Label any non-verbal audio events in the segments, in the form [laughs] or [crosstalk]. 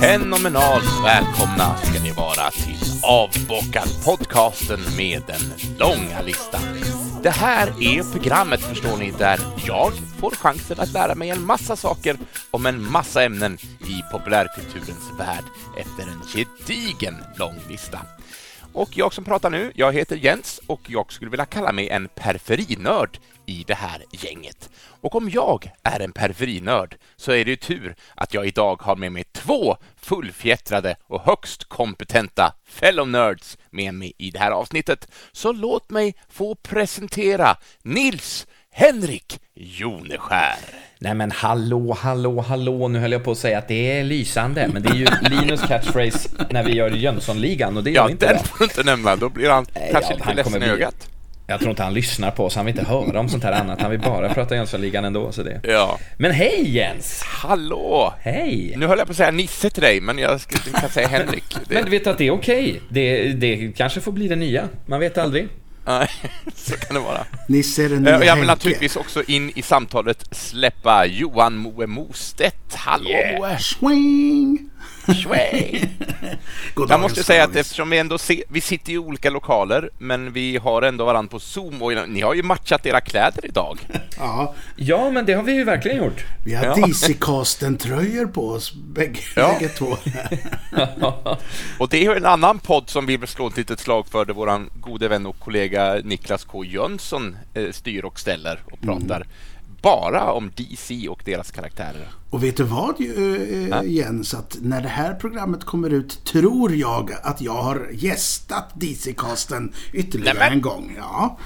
Fenomenalt välkomna ska ni vara till Avbockad podcasten med den långa listan. Det här är programmet, förstår ni, där jag får chansen att lära mig en massa saker om en massa ämnen i populärkulturens värld efter en gedigen lång lista. Och jag som pratar nu, jag heter Jens och jag skulle vilja kalla mig en periferinörd i det här gänget. Och om jag är en periferinörd så är det ju tur att jag idag har med mig två fullfjättrade och högst kompetenta fellow nerds med mig i det här avsnittet. Så låt mig få presentera Nils Henrik Joneskär. Nej men hallå, hallå, hallå, nu höll jag på att säga att det är lysande, men det är ju Linus catchphrase när vi gör Jönssonligan och det gör Ja, inte den idag. får du inte nämna, då blir han Nej, kanske ja, lite han ledsen i bli- ögat. Jag tror inte han lyssnar på oss, han vill inte höra om sånt här annat, han vill bara prata Jönssonligan ändå. Så det. Ja. Men hej Jens! Hallå! Hej! Nu höll jag på att säga Nisse till dig, men jag ska, jag kan säga Henrik. Det, [laughs] Men du vet att det är okej, det, det kanske får bli det nya, man vet aldrig. Nej, [laughs] så kan det vara. Nisse är den Eh, nya och Jag vill Henke. naturligtvis också in i samtalet släppa Johan Moe Mostedt. Hallå Moe! Swing! [laughs] God Jag måste säga att eftersom vi ändå ser, vi sitter i olika lokaler, men vi har ändå varandra på Zoom och ni har ju matchat era kläder idag. [laughs] Ja, Ja, men det har vi ju verkligen gjort. vi har Ja. DC-casten-tröjor på oss, bägge, Ja. bägge två. [laughs] Och det är ju en annan podd som vi vill slå ett litet slag för, där vår gode vän och kollega Niklas K Jönsson eh, styr och ställer och pratar bara om DC och deras karaktärer. Och vet du vad eh, Jens? Att när det här programmet kommer ut tror jag att jag har gästat DC-casten ytterligare Nämen. en gång. Ja.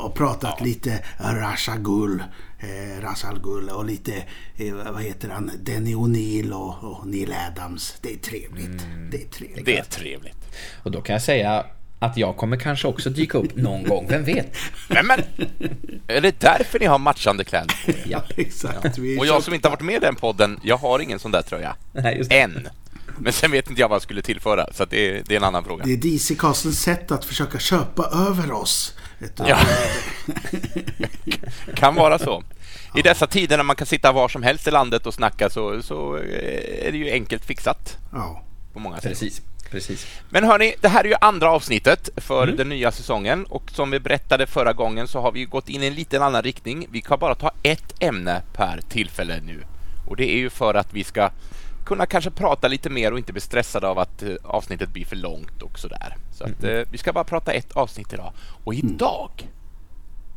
Och pratat lite Rashagul. Eh, Ghul och lite, eh, vad heter han, Denny O'Neill och, och Neil Adams. Det är trevligt. Det är trevligt. Det är trevligt. Och då kan jag säga att jag kommer kanske också dyka upp någon gång, vem vet? Men, men är det därför ni har matchande kläder? Ja. [laughs] Exakt. Vi Och jag som inte har varit med i den podden, jag har ingen sån där tröja. Nej, just det. Än. Men sen vet inte jag vad jag skulle tillföra, så att det, är, det är en annan fråga. Det är DC-castens sätt att försöka köpa över oss. Ja. [laughs] kan vara så. I dessa tider när man kan sitta var som helst i landet och snacka så, så är det ju enkelt fixat Ja. på många sätt. Precis, precis. Men hörni, det här är ju andra avsnittet för den nya säsongen och som vi berättade förra gången så har vi gått in i en liten annan riktning. Vi kan bara ta ett ämne per tillfälle nu och det är ju för att vi ska kunna kanske prata lite mer och inte bli stressade av att eh, avsnittet blir för långt och sådär. Så att eh, vi ska bara prata ett avsnitt idag. Och idag,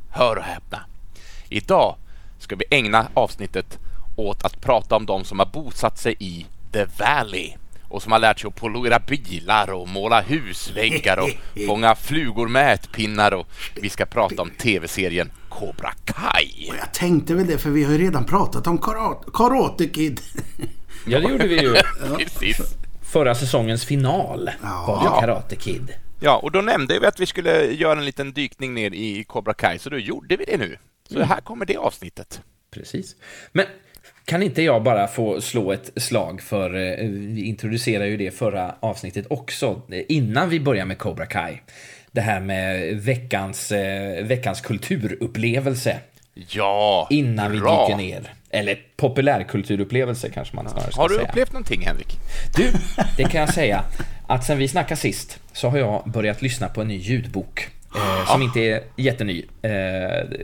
hör och häpna, idag ska vi ägna avsnittet åt att prata om de som har bosatt sig i The Valley och som har lärt sig att polera bilar och måla husväggar och [laughs] fånga flugor med ätpinnar och vi ska prata om tv-serien Cobra Kai. Och jag tänkte väl det, för vi har ju redan pratat om Karate, karate Kid. [laughs] Ja, det gjorde vi ju. [laughs] Precis. Förra säsongens final var Ja. Karate Kid. Ja, och då nämnde vi att vi skulle göra en liten dykning ner i Cobra Kai, så då gjorde vi det nu. Så här kommer det avsnittet. Precis. Men kan inte jag bara få slå ett slag för, eh, vi introducerade ju det förra avsnittet också, eh, innan vi börjar med Cobra Kai. Det här med veckans, eh, veckans kulturupplevelse. Ja, Innan vi bra. dyker ner. Eller populärkulturupplevelse kanske man snarare ska Har du säga. upplevt någonting, Henrik? Du, det kan jag säga. Att sen vi snackade sist så har jag börjat lyssna på en ny ljudbok. Eh, som inte är jätteny. Eh,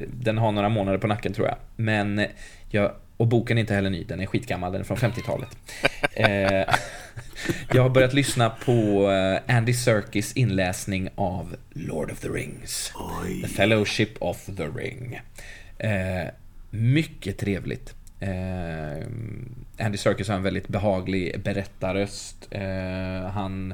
den har några månader på nacken tror jag. Men jag, och boken är inte heller ny, den är skitgammal, den är från 50-talet. Eh, [laughs] jag har börjat lyssna på eh, Andy Serkis inläsning av Lord of the Rings. The Fellowship of the Ring. Eh, mycket trevligt. Eh, Andy Serkis har en väldigt behaglig berättarröst. Han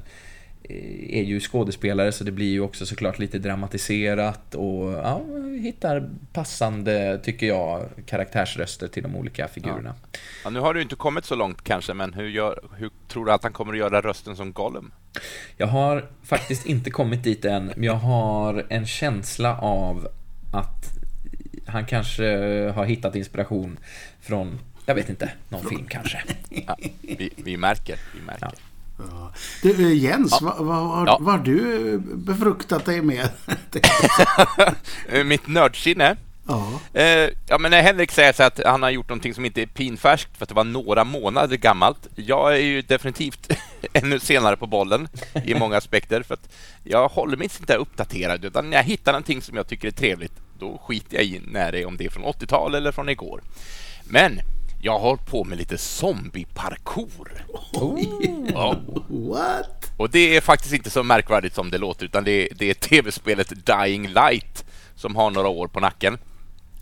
är ju skådespelare så det blir ju också såklart lite dramatiserat och ja, hittar passande, tycker jag, karaktärsröster till de olika figurerna. Ja, nu har du inte kommit så långt kanske, men hur, gör, hur tror du att han kommer att göra rösten som Gollum? Jag har faktiskt inte kommit dit än, men jag har en känsla av att Han kanske har hittat inspiration från, jag vet inte, någon film kanske. Ja, vi, vi märker, vi märker. Ja. Du, eh, Jens, vad, vad, har- Ja. vad har du befruktat dig med? [laughs] Eh, Mitt nördsinne. ja. Eh, ja, men när Henrik säger så att han har gjort någonting som inte är pinfärskt för att det var några månader gammalt. Jag är ju definitivt [laughs] ännu senare på bollen i många aspekter för att jag håller mig inte uppdaterad utan när jag hittar någonting som jag tycker är trevligt då skiter jag i när det är om det är från 80-tal eller från igår. Men jag har hållit på med lite zombie-parkour. Ja. What? Och det är faktiskt inte så märkvärdigt som det låter utan det är, det är tv-spelet Dying Light som har några år på nacken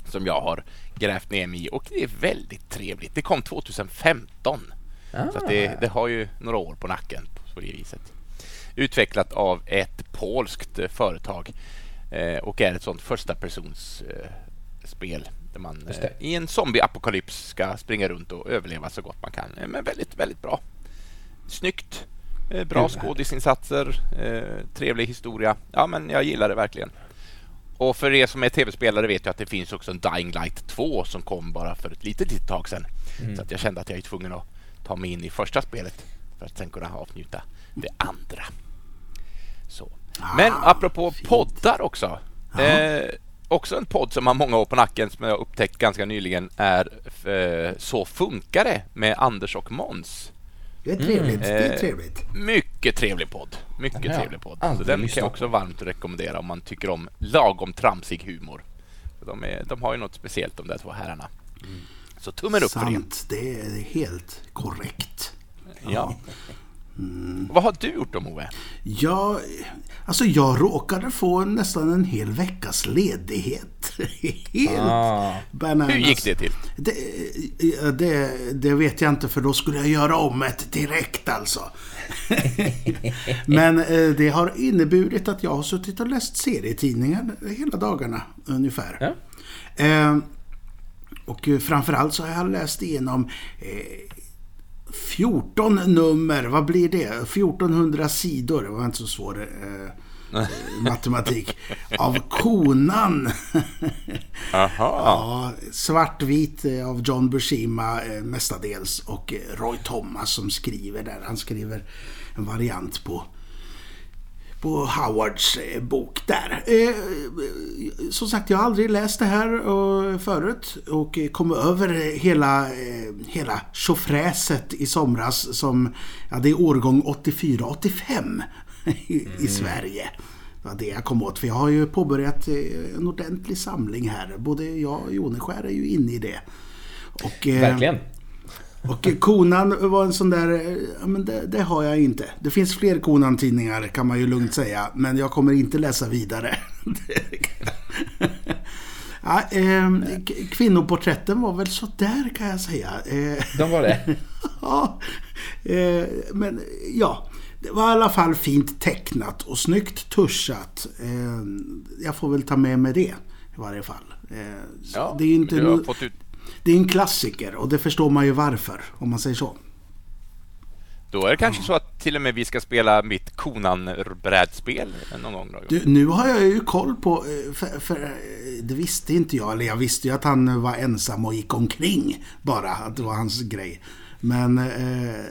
som jag har grävt ner mig i och det är väldigt trevligt. Det kom 2015 så att det, det har ju några år på nacken på det viset. Utvecklat av ett polskt eh, företag eh, och är ett sånt första persons eh, spel där man eh, i en zombie-apokalyps ska springa runt och överleva så gott man kan. Eh, Men väldigt, väldigt bra. Snyggt. Eh, Bra skådisinsatser, eh, trevlig historia. Ja, men jag gillar det verkligen. Och för er som är tv-spelare vet jag att det finns också en Dying Light 2 som kom bara för ett litet, litet tag sedan. Så att jag kände att jag är tvungen att ta mig in i första spelet för att sen kunna avnjuta det andra. Så. Men apropå poddar också. Eh, också en podd som har många år på nacken som jag upptäckt ganska nyligen är eh, Så funkar det med Anders och Måns. Det är trevligt. Det är Eh, trevligt. Mycket trevlig podd. Mycket Den trevlig podd. Så den kan jag också varmt rekommendera om man tycker om lagom tramsig humor. De, är, de har ju något speciellt de där två herrarna. Så tummen upp för Sant. Det är helt korrekt. det. [laughs] Ja. Vad har du gjort då Moe? Jag, alltså jag råkade få nästan en hel veckas ledighet. [laughs] Helt Ah. bananas. Hur gick det till? Det, ja, det, det vet jag inte för då skulle jag göra om ett direkt alltså. [laughs] Men eh, det har inneburit att jag har suttit och läst serietidningar hela dagarna ungefär. Ja. Eh, och framförallt så har jag läst igenom eh, 14 nummer, vad blir det? 1400 sidor, det var inte så svår eh, [laughs] matematik. Av Konan. [laughs] Jaha. Ja, svartvit eh, av John Buscema eh, mestadels och Roy Thomas som skriver där. Han skriver en variant på på Howards eh, bok där. Eh, som sagt, jag har aldrig läst det här eh, förut och kom över hela, eh, hela tjofräset i somras som, ja det är årgång 84-85 i, i Sverige. Det var det jag kom åt, för jag har ju påbörjat en ordentlig samling här. Både jag och Joneskär är ju inne i det. Och, eh, Verkligen. Och Konan var en sån där, ja, men det, det har jag inte. Det finns fler Konan-tidningar kan man ju lugnt säga, men jag kommer inte läsa vidare. [laughs] ja, eh, kvinnoporträtten var väl så där kan jag säga. Eh, De var det. [laughs] ja, eh, men ja. Det var i alla fall fint tecknat och snyggt tuschat. Eh, jag får väl ta med mig det i varje fall. Eh, Ja, det är inte du har fått ut, det är en klassiker och det förstår man ju varför, om man säger så. då är det kanske så att till och med vi ska spela mitt Konan-brädspel någon gång. Då. Du, nu har jag ju koll på, eh, för, för eh, det visste inte jag, eller jag visste ju att han var ensam och gick omkring bara, att det var hans grej. Men eh,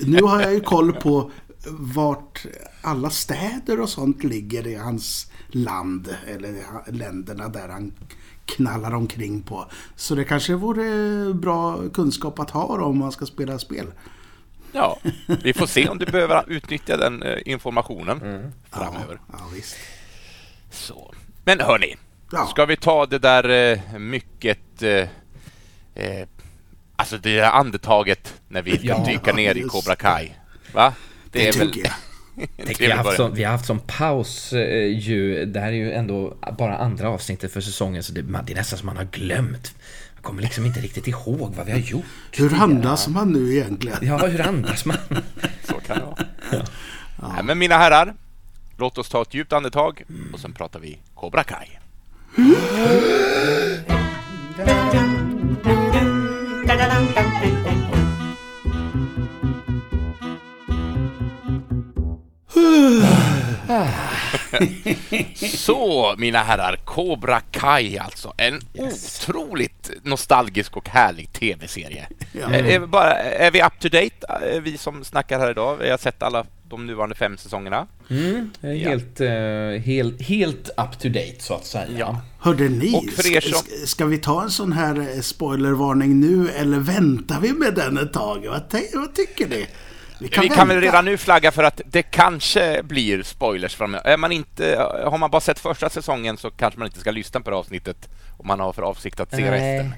nu har jag ju koll på vart alla städer och sånt ligger i hans land, eller länderna där han knallar omkring på. Så det kanske vore bra kunskap att ha då, om man ska spela spel. Ja, vi får se om du behöver utnyttja den eh, informationen framöver. Ja, ja visst. Så. Men hörni, Ja. ska vi ta det där eh, mycket... Eh, eh, alltså det där andetaget när vi Ja, dyker ner i Cobra Kai. Va? Det, är tycker jag. [laughs] Tänk, vi, har haft som, vi har haft som paus eh, ju, det här är ju ändå bara andra avsnittet för säsongen så det, man, det är nästan som man har glömt. Man kommer liksom inte riktigt ihåg vad vi har gjort. Hur andas man nu egentligen? Ja, hur andas man? [laughs] Så kan det vara. Nej, men mina herrar, låt oss ta ett djupt andetag och sen pratar vi Cobra Kai. Så, mina herrar, Cobra Kai alltså. En yes. otroligt nostalgisk och härlig tv-serie. Ja. Är, är, bara, är vi up to date, vi som snackar här idag? Vi har sett alla de nuvarande fem säsongerna. Mm, helt, ja. uh, helt, helt up to date, så att säga. Ja. Hörde ni, och för er som... ska, ska vi ta en sån här eh, spoilervarning nu eller väntar vi med den ett tag? Vad, vad tycker ni? Vi kan, vi kan väl redan nu flagga för att det kanske blir spoilers framöver. Är man inte, har man bara sett första säsongen så kanske man inte ska lyssna på det avsnittet om man har för avsikt att se Nej. resten.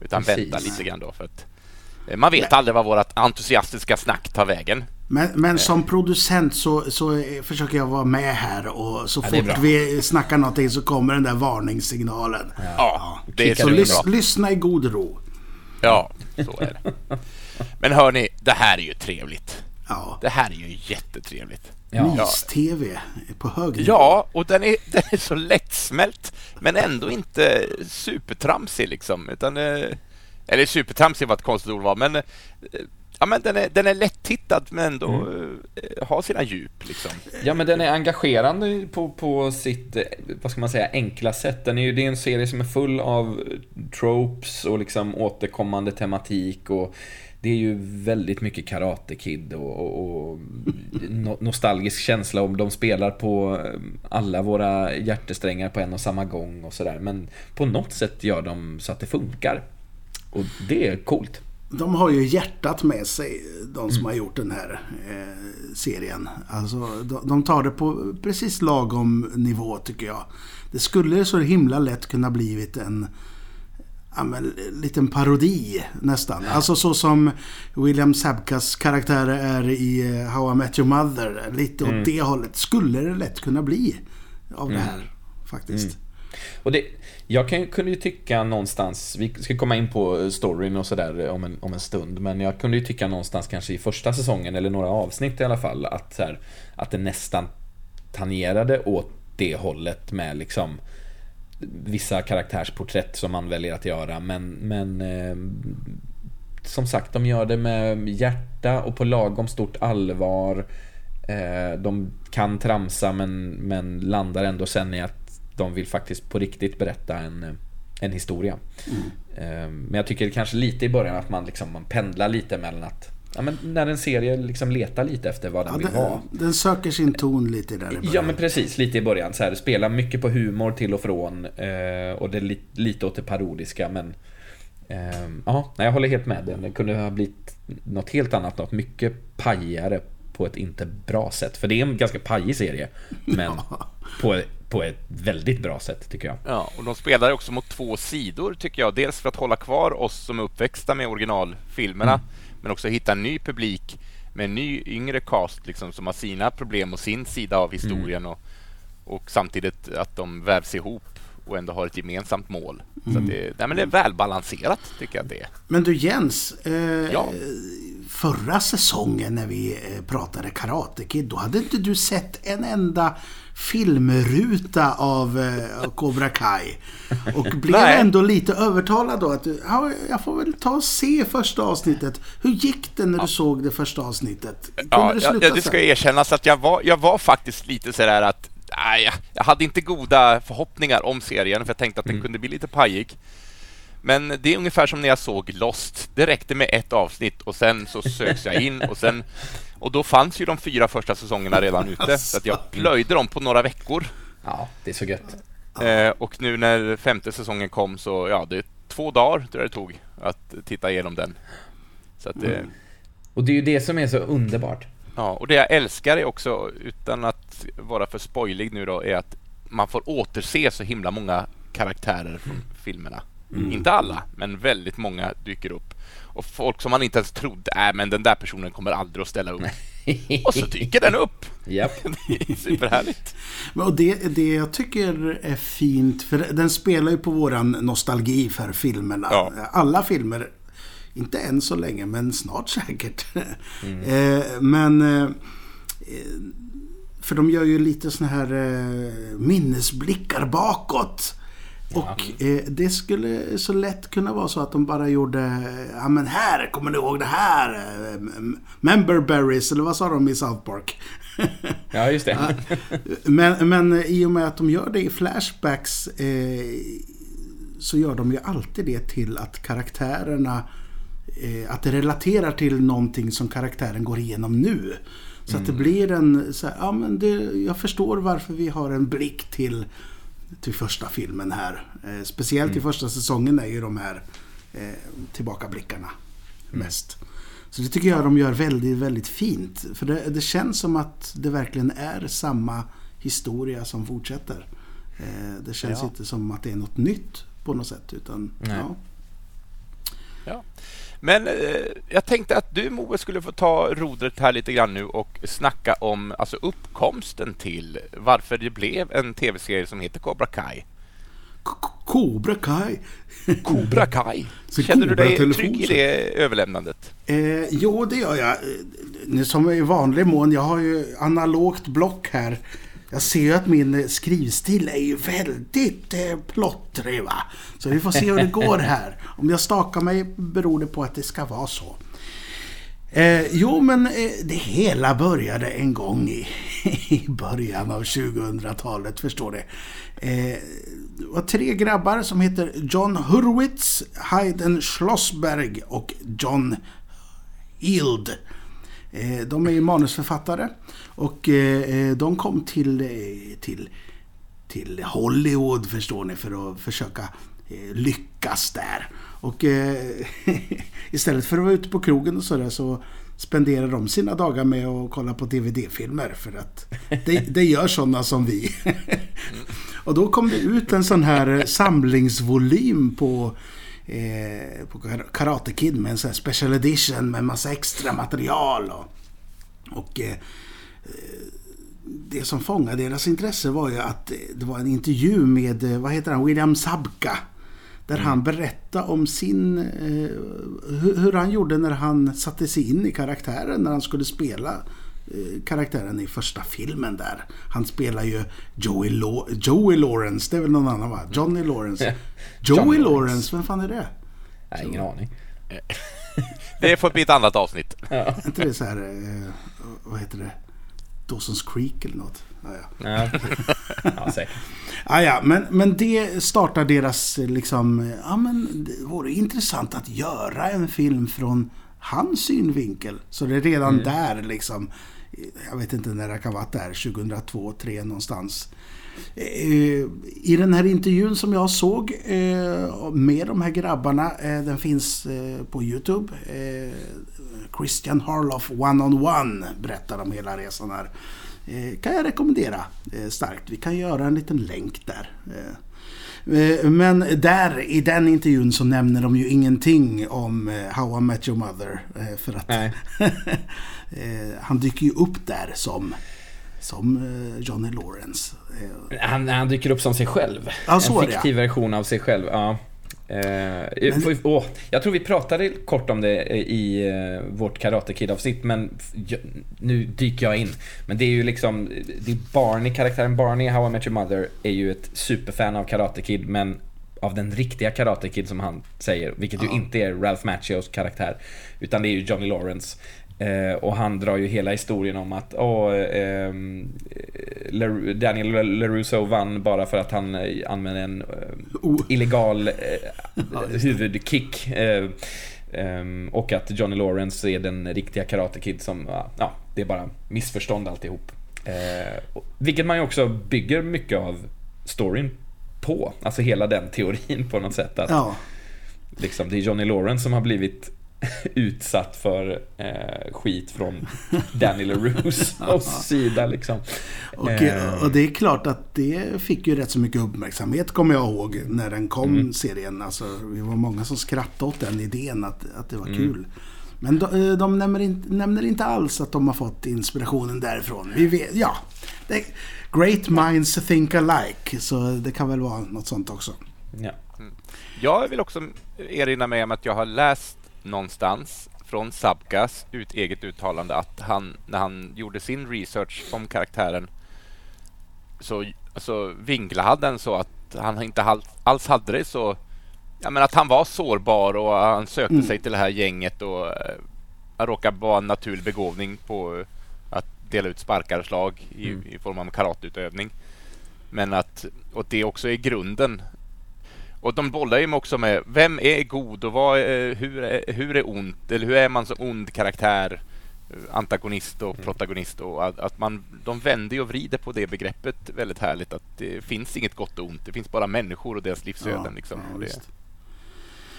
Utan Precis. vänta lite grann då. För att eh, man vet Men... aldrig vad vårt entusiastiska snack tar vägen. Men, men som producent så, så försöker jag vara med här och så ja, fort vi snackar någonting så kommer den där varningssignalen. Ja, ja. det är så lys, lyssna i god ro. Ja, så är det. [laughs] Men hörni, det här är ju trevligt. Ja. Det här är ju jättetrevligt. Ja. Mys-TV på hög nivå. Ja, och den är, [laughs] den är så lättsmält men ändå inte supertramsig liksom. Utan, eh, eller supertramsig var ett konstigt ord var, men eh, Ja, men den är, den är lättittad men ändå mm. Eh, har sina djup. Liksom. Ja, men den är engagerande på, på sitt, vad ska man säga, enkla sätt. Den är ju, det är en serie som är full av tropes och liksom återkommande tematik och det är ju väldigt mycket Karate Kid och, och, och nostalgisk känsla om de spelar på alla våra hjärtesträngar på en och samma gång och sådär. Men på något sätt gör de så att det funkar. Och det är coolt. De har ju hjärtat med sig, de som mm. har gjort den här eh, serien. Alltså, de, de, tar det på precis lagom nivå tycker jag. Det skulle så himla lätt kunna blivit en ja, men, liten parodi nästan. Alltså så som William Sabkas karaktär är i eh, How I Met Your Mother. Lite mm. åt det hållet. Skulle det lätt kunna bli av mm. det här faktiskt. Mm. Och det, jag kan, kunde ju tycka någonstans, vi ska komma in på storyn och sådär om en, om en stund, men jag kunde ju tycka någonstans kanske i första säsongen, eller några avsnitt i alla fall, att, här, att det nästan tangerade åt det hållet med liksom vissa karaktärsporträtt som man väljer att göra, men, men eh, som sagt, de gör det med hjärta och på lagom stort allvar. Eh, de kan tramsa men, men landar ändå sen i att de vill faktiskt på riktigt berätta en, en historia. Mm. Ehm, men jag tycker kanske lite i början att man, liksom, man pendlar lite mellan att Ja, men när en serie liksom letar lite efter vad den ja, vill den, vara. Den söker sin ton lite där i början. Ja, men precis. Lite i början. Så här, spelar mycket på humor till och från. Eh, och det är li, lite åt det parodiska, men... Eh, ja, jag håller helt med. Den kunde ha blivit något helt annat. Något mycket pajigare på ett inte bra sätt. För det är en ganska pajig serie. Men ja. på på ett väldigt bra sätt tycker jag. Ja, och de spelar också mot två sidor tycker jag. Dels för att hålla kvar oss som är uppväxta med originalfilmerna, mm. Men också hitta en ny publik med en ny yngre cast liksom, som har sina problem och sin sida av historien mm. och, och samtidigt att de vävs ihop och ändå har ett gemensamt mål. Mm. Så det, nej, men det är välbalanserat tycker jag det är. Men du Jens, eh, ja. Förra säsongen när vi eh, pratade Karate Kid, då hade inte du sett en enda filmruta av eh, Cobra Kai. Och blev ändå lite övertalad då att ja, jag får väl ta och se första avsnittet. Hur gick det när du såg det första avsnittet? ja, du ja, det ska erkännas att jag var, jag var faktiskt lite sådär att nej, jag hade inte goda förhoppningar om serien för jag tänkte att den mm. kunde bli lite pajig. Men det är ungefär som när jag såg Lost. Det räckte med ett avsnitt och sen så söks jag in och sen och då fanns ju de fyra första säsongerna redan ute så att jag plöjde dem på några veckor. Ja, det är så gött. Eh, och nu när femte säsongen kom så ja, det är två dagar tror jag det tog att titta igenom den. Så att, eh, och det är ju det som är så underbart. Ja, och det jag älskar är också, utan att vara för spoilig nu då, är att man får återse så himla många karaktärer från filmerna. Mm. Inte alla, men väldigt många dyker upp. Och folk som man inte ens trodde, äh, men den där personen kommer aldrig att ställa upp. och så dyker den upp. Yep. [laughs] det är superhärligt. Och det, det jag tycker är fint, för den spelar ju på våran nostalgi för filmerna. Ja. Alla filmer, inte än så länge, men snart säkert. Mm. [laughs] eh, men... Eh, för de gör ju lite såna här eh, minnesblickar bakåt. Och eh, det skulle så lätt kunna vara så att de bara gjorde, ja men här, kommer ni ihåg det här? Memberberries, eller vad sa de i South Park? [laughs] Ja, just det. men, men i och med att de gör det i flashbacks eh, så gör de ju alltid det till att karaktärerna eh, att det relaterar till någonting som karaktären går igenom nu. Så mm. att det mm. blir en, så här, ja men det, jag förstår varför vi har en blick till, till första filmen här. Eh, speciellt mm. i första säsongen är ju de här eh, tillbakablickarna mm. mest. Så det tycker jag de gör väldigt, väldigt fint. För det, det känns som att det verkligen är samma historia som fortsätter. Eh, det känns ja. inte som att det är något nytt på något sätt. Utan, ja. ja. Men eh, jag tänkte att du Moe skulle få ta rodret här lite grann nu och snacka om alltså, uppkomsten till varför det blev en tv-serie som heter Cobra Kai. Cobra Kai. Cobra [laughs] Kai. Känner du dig trygg i det överlämnandet? Eh, jo, det gör jag. Som i vanlig mån. Jag har ju analogt block här. Jag ser ju att min eh, skrivstil är ju väldigt eh, plottrig va. Så vi får se hur det går här. Om jag stakar mig beror det på att det ska vara så. Eh, jo, men eh, det hela började en gång i, [laughs] i början av 2000-talet, förstår du. Eh, det var tre grabbar som heter John Hurwitz, Hayden Schlossberg och John Hild. Eh, de är manusförfattare och eh, eh, de kom till, eh, till, till Hollywood, förstår ni, för att försöka eh, lyckas där. Och [laughs] istället för att vara ute på krogen och sådär så spenderar de sina dagar med att kolla på DVD-filmer för att det, det gör sådana som vi. [laughs] och då kom det ut en sån här samlingsvolym på eh, på Karate Kid med en sån här special edition med massa extra material. Och, och eh, det som fångade deras intresse var ju att det var en intervju med, eh, vad heter han, William Sabka. Där mm. han berättade om sin, eh, hur, hur, han gjorde när han satte sig in i karaktären när han skulle spela eh, karaktären i första filmen där. Han spelar ju Joey, Lo Joey Lawrence, det är väl någon annan va? Johnny Lawrence. Joey Lawrence, vem fan är det? Nej, ingen aning. [laughs] det får bli ett annat avsnitt. Ja. inte det så här, eh, vad heter det? Dawson's Creek eller något? Ja, ja. [laughs] ja. säkert. Ja, ja, men, men det startar deras liksom, ja men det vore intressant att göra en film från hans synvinkel. Så det är redan mm. där liksom, jag vet inte när det kan vara där, 2002, 2003 någonstans. Eh, I den här intervjun som jag såg eh, med de här grabbarna, eh, den finns på Youtube. Christian Harloff One on One berättar om hela resan här. Kan jag rekommendera starkt. Vi kan göra en liten länk där. Men där, i den intervjun så nämner de ju ingenting om How I Met Your Mother. För att [laughs] han dyker ju upp där som som Johnny Lawrence. Han, han dyker upp som sig själv. Ja, en fiktiv version av sig själv. Ja. Eh, men... oh, jag tror vi pratade kort om det i eh, vårt Karate Kid-avsnitt, men nu dyker jag in. Men det är ju liksom, det är Barney, karaktären Barney i How I Met Your Mother är ju ett superfan av Karate Kid, men av den riktiga Karate Kid som han säger, vilket ja. ju inte är Ralph Macchios karaktär, utan det är ju Johnny Lawrence. Eh, och han drar ju hela historien om att oh, eh, Daniel LaRusso vann bara för att han eh, använde en eh, oh. illegal eh, [laughs] huvudkick. Eh, ehm, och att Johnny Lawrence är den riktiga Karate Kid som, ja, det är bara missförstånd alltihop. Eh, vilket man ju också bygger mycket av storyn på. Alltså hela den teorin på något sätt. Att ja. liksom, det är Johnny Lawrence som har blivit [laughs] utsatt för eh, skit från Daniel LaRusos [laughs] sida liksom. Och, eh. och, det är klart att det fick ju rätt så mycket uppmärksamhet kommer jag ihåg när den kom mm. serien. Alltså, vi var många som skrattade åt den idén att, att det var mm. kul. Men de, eh, de nämner, inte, nämner, inte, alls att de har fått inspirationen därifrån. Vi vet, ja. Det, great minds think alike. Så det kan väl vara något sånt också. Ja. Mm. Jag vill också erinra mig om att jag har läst någonstans från Sabkas ut eget uttalande att han, när han gjorde sin research om karaktären så alltså, vinklade han den så att han inte alls hade det så... Ja, men att han var sårbar och han sökte mm. sig till det här gänget och uh, råkade vara en naturlig begåvning på att dela ut sparkar och slag i, mm. i form av karateutövning. Men att, och det också är grunden. Och de bollar ju också med vem är god och vad är, hur, är, hur är ont eller hur är man som ond karaktär? antagonist och mm. protagonist och att, att, man, de vänder och vrider på det begreppet väldigt härligt att det finns inget gott och ont, det finns bara människor och deras livsöden. Ja, liksom. ja, det,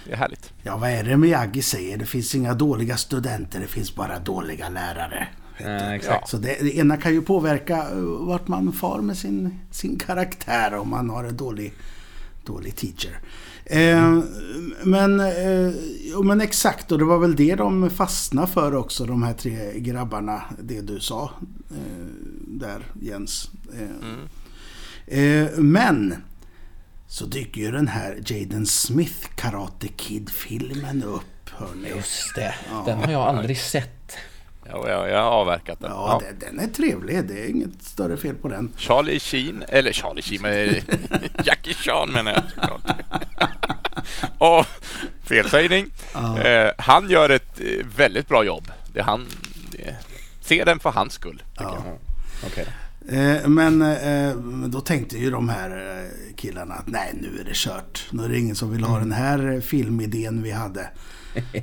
det, är härligt. Ja, vad är det Miyagi säger? Det finns inga dåliga studenter, det finns bara dåliga lärare. Ja, exakt. Så det, det, ena kan ju påverka uh, vart man far med sin, sin karaktär om man har en dålig, dålig teacher. Eh, men, eh, men exakt, och det var väl det de fastnade för också, de här tre grabbarna. Det du sa eh, där, Jens. Eh, mm. Men så dyker ju den här Jaden Smith Karate Kid-filmen upp. Hörni. Just det, ja. den har jag aldrig sett. Ja, jag, jag har avverkat den. Ja, ja. Den, är trevlig. Det är inget större fel på den. Charlie Sheen, eller Charlie Sheen, men [laughs] Jackie Chan menar jag oh, [laughs] felsägning. Ah. Eh, han gör ett eh, väldigt bra jobb. Det han, det, se den för hans skull. Ah. Okay. Eh, men eh, då tänkte ju de här eh, killarna att nej, nu är det kört. Nu är det ingen som vill ha mm. den här filmidén vi hade.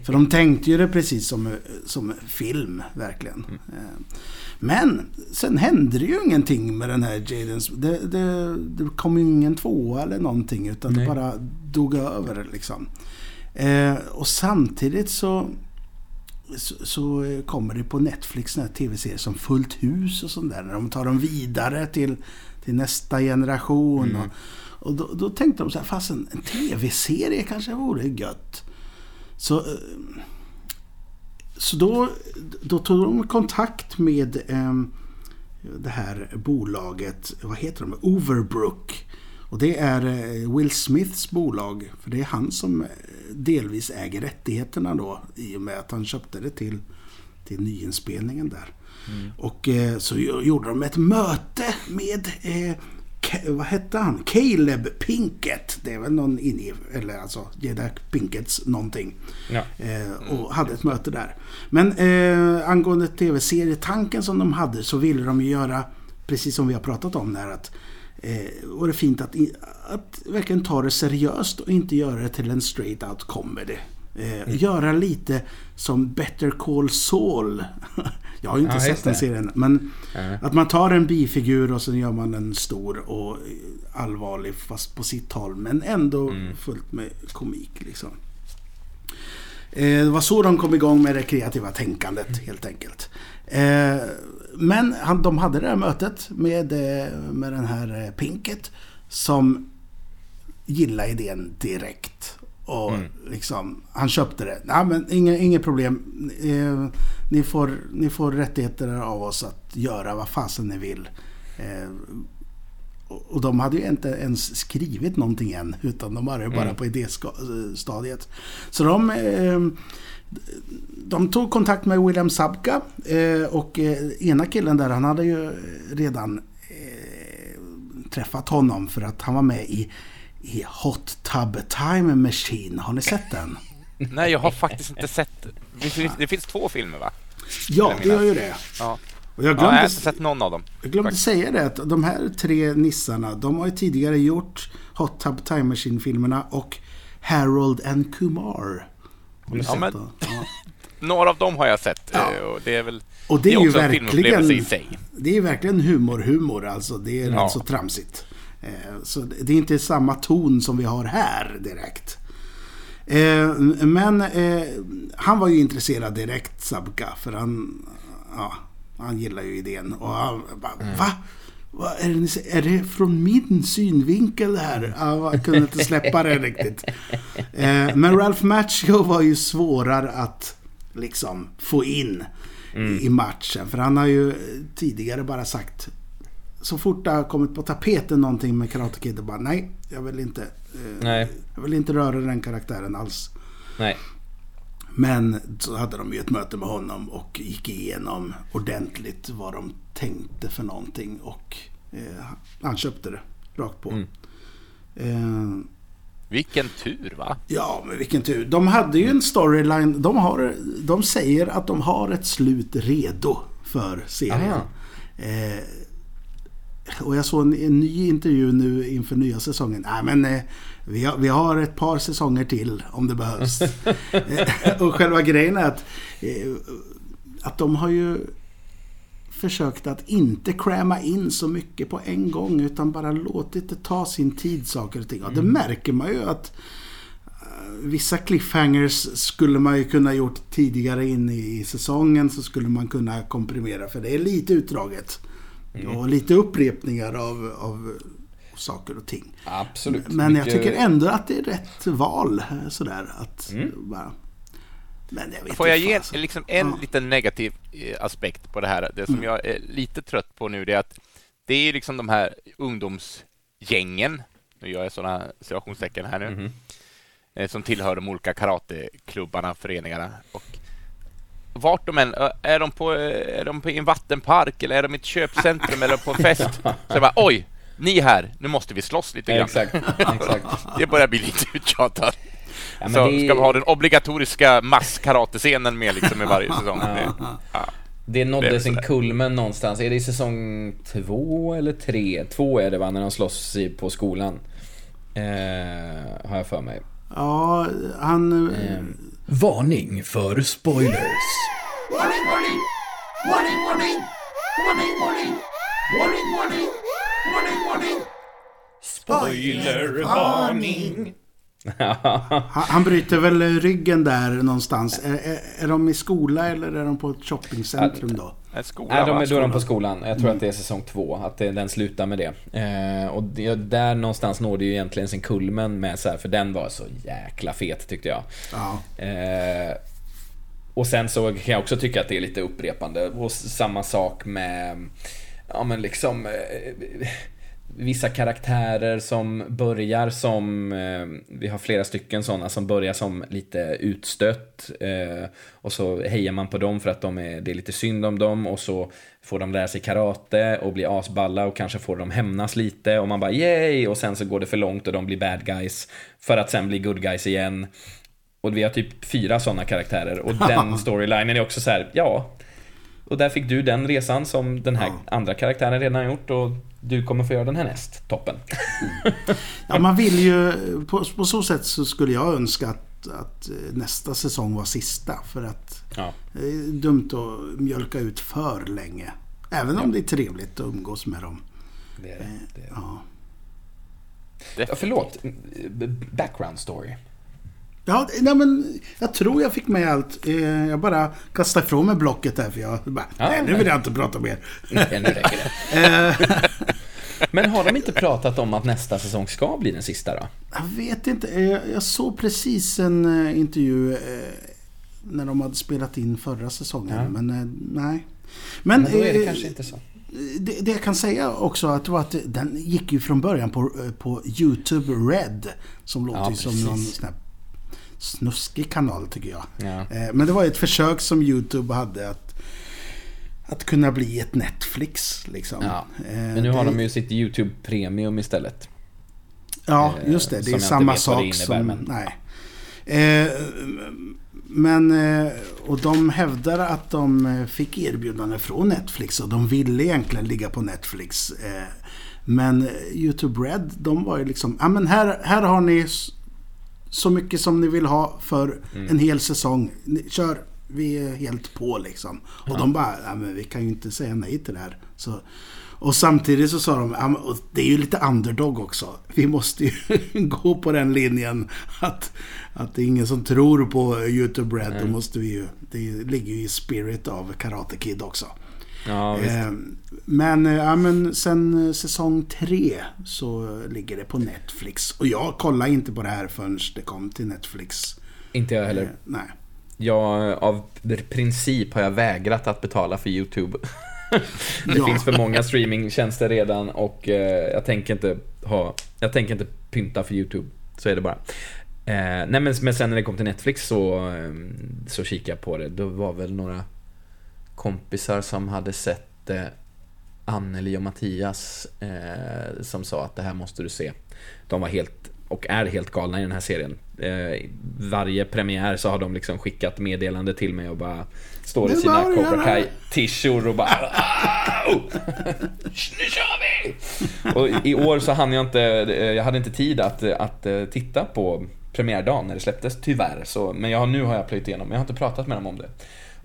För de tänkte ju det precis som, som film, verkligen. Mm. Eh, men sen hände det ju ingenting med den här Jadens. Det, det, det kom ju ingen tvåa eller någonting utan Nej. det bara dog över liksom. Eh, och samtidigt så, så, så, kommer det på Netflix här tv-serier som Fullt hus och sånt där. När de tar dem vidare till, till nästa generation. Mm. Och, och då, då, tänkte de så här, fast en, en tv-serie kanske vore gött. Så, eh, så då, då tog de kontakt med eh, det här bolaget, vad heter de? Overbrook. Och det är eh, Will Smiths bolag. För det är han som eh, delvis äger rättigheterna då i och med att han köpte det till, till nyinspelningen där. Mm. Och så gjorde de ett möte med vad hette han? Caleb Pinkett. Det är väl någon inne eller alltså Jedi Pinketts någonting. Ja. Eh, och hade ett möte där. Men eh, angående tv-serietanken som de hade så ville de ju göra, precis som vi har pratat om där, att eh, var det fint att, att verkligen ta det seriöst och inte göra det till en straight out comedy. Eh, mm. Göra lite som Better Call Saul. [laughs] Jag har ju inte ja, sett den serien. Men ja. att man tar en bifigur och sen gör man den stor och allvarlig fast på sitt håll. Men ändå mm. fullt med komik liksom. Eh, det var så de kom igång med det kreativa tänkandet mm. helt enkelt. Eh, men de hade det här mötet med, eh, med den här Pinket som gillade idén direkt. Och mm. liksom, han köpte det. Nej, men inget, inget problem. Eh, ni, får, ni får rättigheter av oss att göra vad fasen ni vill. Eh, och de hade ju inte ens skrivit någonting än. Utan de var ju bara mm. på idéstadiet. Så de, eh, de tog kontakt med William Sabka. Eh, och eh, ena killen där, han hade ju redan träffat honom. För att han var med i i Hot Tub Time Machine. Har ni sett den? [laughs] Nej, jag har faktiskt inte sett det. Finns, det finns två filmer va? Ja, det gör ju det. Ja. Och jag, glömde, ja, jag har inte sett någon av dem. Jag glömde faktiskt. säga det att de här tre nissarna, de har ju tidigare gjort Hot Tub Time Machine-filmerna och Harold and Kumar. Har ni ja, men, ja. [laughs] Några av dem har jag sett. Eh, och det är väl och det är, det är ju verkligen, i sig. Det är verkligen humor-humor alltså. Det är ja. rätt så tramsigt. Eh, så det är inte samma ton som vi har här direkt. Eh, men eh, han var ju intresserad direkt, Sabka, för han, ja, han gillar ju idén. Och han bara, mm. va? Är, det, är det från min synvinkel det här? Jag kunde inte släppa det riktigt. Men Ralph Macchio var ju svårare att liksom få in mm. i matchen. För han har ju tidigare bara sagt så fort det har kommit på tapeten någonting med Karate Kid, och bara nej, jag vill inte. Eh, nej. Jag vill inte röra den karaktären alls. Nej. Men så hade de ju ett möte med honom och gick igenom ordentligt vad de tänkte för någonting. Och eh, han köpte det rakt på. Mm. Eh, vilken tur va? Ja, men vilken tur. De hade ju en storyline. De, har, de säger att de har ett slut redo för serien. Eh, och jag såg en, en, ny intervju nu inför nya säsongen. Nej, men eh, vi, har, vi har ett par säsonger till om det behövs. [laughs] Eh, och själva grejen är att, eh, att de har ju försökt att inte kräma in så mycket på en gång utan bara låtit det ta sin tid saker och ting. Och det mm. märker man ju att vissa cliffhangers skulle man ju kunna gjort tidigare in i säsongen så skulle man kunna komprimera för det är lite utdraget. Mm. Och lite upprepningar av, av saker och ting. Absolut. Men Mycket... jag tycker ändå att det är rätt val sådär att mm. bara... Men jag Får jag ge liksom en ja. liten negativ eh, aspekt på det här? Det som mm. jag är lite trött på nu det är att det är liksom de här ungdomsgängen, nu gör jag sådana situationstecken här nu, mm. Eh, som tillhör de olika karateklubbarna, föreningarna. Och vart de än, är de på, är de på en vattenpark eller är de i ett köpcentrum eller på en fest? [laughs] Så jag bara, oj, ni här, nu måste vi slåss lite grann. Exakt, exakt. [laughs] Det börjar bli lite uttjatat. Ja, så det... ska vi ha den obligatoriska masskaratescenen med liksom i varje säsong. Ja. Det, ja. det nådde det sin kulmen någonstans. Är det i säsong två eller tre? Två är det va, när de slåss på skolan. Eh, har jag för mig. Ja, han... Eh, varning för spoilers. Warning, warning! Warning, warning! Warning, warning! Warning, warning! Warning, warning! Spoilervarning! han bryter väl ryggen där någonstans. Är, är, är de i skola eller är de på ett shoppingcentrum då? Skola, Nej, de är, då är de på skolan. Jag tror mm. att det är säsong två, att det, den slutar med det. Eh, och det, där någonstans når det ju egentligen sin kulmen med så här, för den var så jäkla fet tyckte jag. Eh, och sen så kan jag också tycka att det är lite upprepande. Och samma sak med, ja men liksom eh, vissa karaktärer som börjar som, eh, vi har flera stycken sådana som börjar som lite utstött eh, och så hejar man på dem för att de är, det är lite synd om dem och så får de lära sig karate och bli asballa och kanske får de hämnas lite och man bara yay och sen så går det för långt och de blir bad guys för att sen bli good guys igen. Och vi har typ fyra sådana karaktärer och [laughs] den storylinen är också så här, ja. Och där fick du den resan som den här andra karaktären redan gjort och du kommer få göra den här näst. Toppen. [laughs] ja, man vill ju... På, på, så sätt så skulle jag önska att, att nästa säsong var sista. För att ja. det är dumt att mjölka ut för länge. Även om ja. det är trevligt att umgås med dem. Det är det. det, är det. Ja. ja. Förlåt. Background story. Ja, nej men jag tror jag fick med allt. Eh, jag bara kastade ifrån mig blocket där för jag bara, ja, nej, nu vill jag inte prata mer. Nej, nu räcker det. [laughs] Eh. men har de inte pratat om att nästa säsong ska bli den sista då? Jag vet inte. Jag, jag såg precis en intervju när de hade spelat in förra säsongen. Ja. Men nej. Men, men då är det kanske inte så. Det, det, jag kan säga också att, var att den gick ju från början på, på YouTube Red. Som låter ja, som någon sån här snuskig kanal tycker jag. Ja. Eh, men det var ett försök som YouTube hade att, att kunna bli ett Netflix. Liksom. Ja. Eh, men nu har det... de ju sitt YouTube Premium istället. Ja, eh, just det. Det är samma sak innebär, som... Men... Nej. Men, och de hävdar att de fick erbjudande från Netflix och de ville egentligen ligga på Netflix. Men YouTube Red, de var ju liksom, ja men här, här har ni så mycket som ni vill ha för mm. en hel säsong. Kör, vi är helt på liksom. Och ja. de bara, ja, men vi kan ju inte säga nej till det här. Så, och samtidigt så sa de, ja, det är ju lite underdog också. Vi måste ju [laughs] gå på den linjen att, att det är ingen som tror på YouTube Red. Då måste vi ju, det ligger ju i spirit av Karate Kid också. Ja, eh, men, eh, ja, men sen eh, säsong tre så ligger det på Netflix. Och jag kollade inte på det här förrän det kom till Netflix. Inte jag heller. nej. Jag, av princip har jag vägrat att betala för YouTube. [laughs] det ja. finns för många streamingtjänster redan och eh, jag tänker inte ha, jag tänker inte pynta för YouTube. Så är det bara. Eh, nej men, men sen när det kom till Netflix så, så kikade jag på det. Det var väl några kompisar som hade sett eh, Anneli och Mattias eh, som sa att det här måste du se. De var helt och är helt galna i den här serien. Eh, varje premiär så har de liksom skickat meddelande till mig och bara står i sina Cobra Kai tishor och bara Nu kör vi! Och i år så hann jag inte, eh, jag hade inte tid att, att eh, titta på premiärdagen när det släpptes, tyvärr. Så, men jag, nu har jag plöjt igenom, jag har inte pratat med dem om det.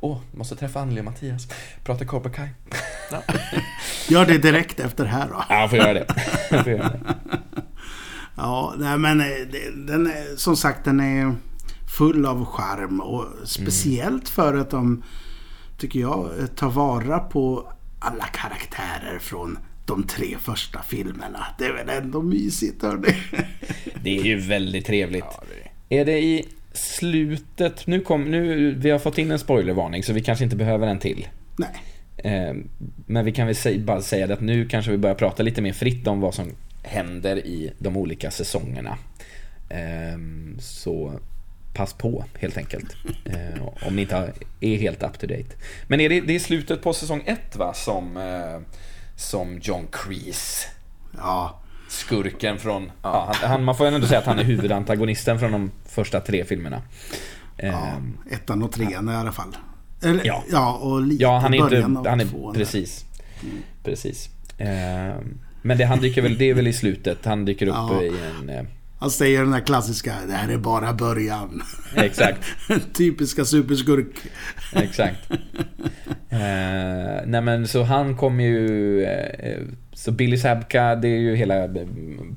Åh, oh, måste träffa Anneli och Mattias. Prata Cobra Kai. Ja. [laughs] Gör det direkt efter här då. Ja, jag får göra det. [laughs] Jag får göra det. Ja, nej men eh, den är, som sagt den är full av charm och speciellt mm. för att de, tycker jag, tar vara på alla karaktärer från de tre första filmerna. Det är väl ändå mysigt hörni. Det är ju väldigt trevligt. Ja, det är... är det i slutet, nu kom, nu, vi har fått in en spoilervarning så vi kanske inte behöver en till. Nej. Eh, men vi kan väl bara säga att nu kanske vi börjar prata lite mer fritt om vad som händer i de olika säsongerna. Ehm, så pass på helt enkelt. Ehm, om ni inte är helt up to date. Men är det, det är slutet på säsong 1 va? Som, eh, som John Kreese. Ja. Skurken från... Ja, han, man får ändå säga att han är huvudantagonisten från de första tre filmerna. Ja, ehm, ettan och trean ja. i alla fall. Eller, ja. ja, och lite ja, han är inte, han är, Precis. Mm. Precis. Men det, han dyker väl, det är väl i slutet. Han dyker upp ja. i en... Eh... Han säger den där klassiska, det här är bara början. Exakt. [laughs] Typiska superskurk. Exakt. [laughs] eh, nej men så han kommer ju... Eh, så Billy Sabka, det är ju hela eh,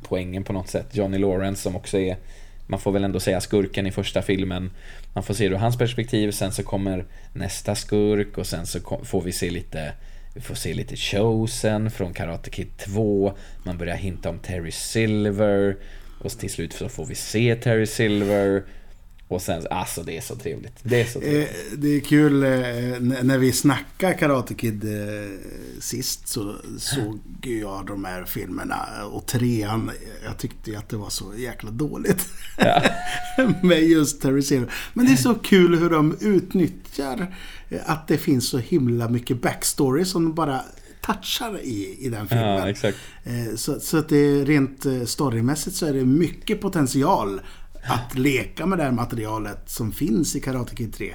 poängen på något sätt. Johnny Lawrence som också är, man får väl ändå säga skurken i första filmen. Man får se det ur hans perspektiv, sen så kommer nästa skurk och sen så får vi se lite vi får se lite Chosen från Karate Kid 2. Man börjar hinta om Terry Silver. Och till slut så får vi se Terry Silver. Och sen, alltså det är så trevligt. Det är så trevligt. Eh, det är kul, eh, när vi snackade Karate Kid eh, sist så såg jag de här filmerna. Och trean, jag tyckte att det var så jäkla dåligt. Ja. [laughs] Med just Terry Silver. Men det är så kul hur de utnyttjar att det finns så himla mycket backstory som bara touchar i, i den filmen. Ja, exakt. Så, så att det är rent storymässigt så är det mycket potential att leka med det här materialet som finns i Karate Kid 3.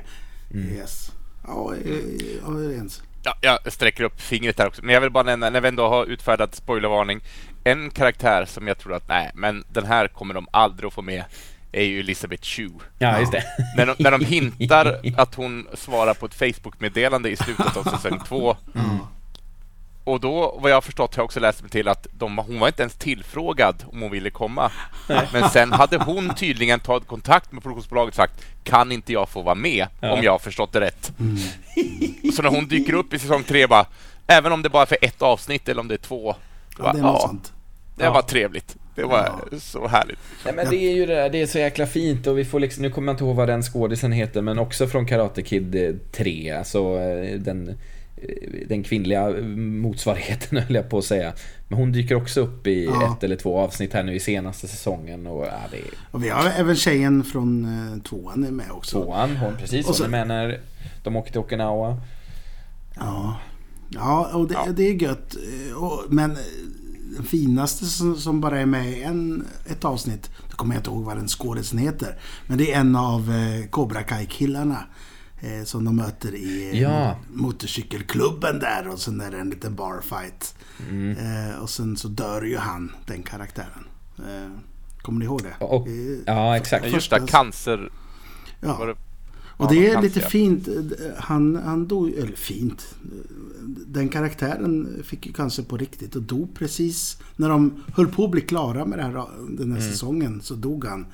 Mm. Yes. Ja, jag är överens. Ja, jag sträcker upp fingret här också. Men jag vill bara nämna, när vi ändå har utfärdat spoilervarning. En karaktär som jag tror att, nej, men den här kommer de aldrig att få med är ju Elisabeth Chu. Ja, just det. när, de, när de hintar att hon svarar på ett Facebook-meddelande i slutet av säsong två [laughs] mm. Och då, vad jag har förstått, har jag också läst mig till att de, hon var inte ens tillfrågad om hon ville komma. Men sen hade hon tydligen tagit kontakt med produktionsbolaget och sagt kan inte jag få vara med, ja. om jag har förstått det rätt. Mm. [laughs] Så när hon dyker upp i säsong tre, bara, även om det bara är för ett avsnitt eller om det är två, ja, bara, det, är ja, det ja. var trevligt. Det var ja. så härligt. Nej, men det är ju det där, det är så jäkla fint och vi får liksom, nu kommer jag inte ihåg vad den skådisen heter, men också från Karate Kid 3, alltså eh, den den kvinnliga motsvarigheten [laughs] höll jag på att säga. Men hon dyker också upp i ja. ett eller två avsnitt här nu i senaste säsongen. Och, ja, det och vi har även tjejen från uh, tvåan är med också. Tvåan, hon precis. Och så... Hon är med när de åker till Okinawa. Ja, ja och det, ja. det är gött. Men den finaste som, bara är med i en, ett avsnitt, då kommer jag inte ihåg vad den skådisen heter. Men det är en av eh, Cobra Kai-killarna. Eh, som de möter i eh, ja. motorcykelklubben där och sen är det en liten barfight. Mm. Eh, och sen så dör ju han, den karaktären. Eh, kommer ni ihåg det? Och, ja, exakt. Just det, cancer... Ja. Det, och det är lite fint. Han, han dog, eller fint. Den karaktären fick ju cancer på riktigt och dog precis när de höll på att bli klara med det här, den här mm. säsongen. Så dog han.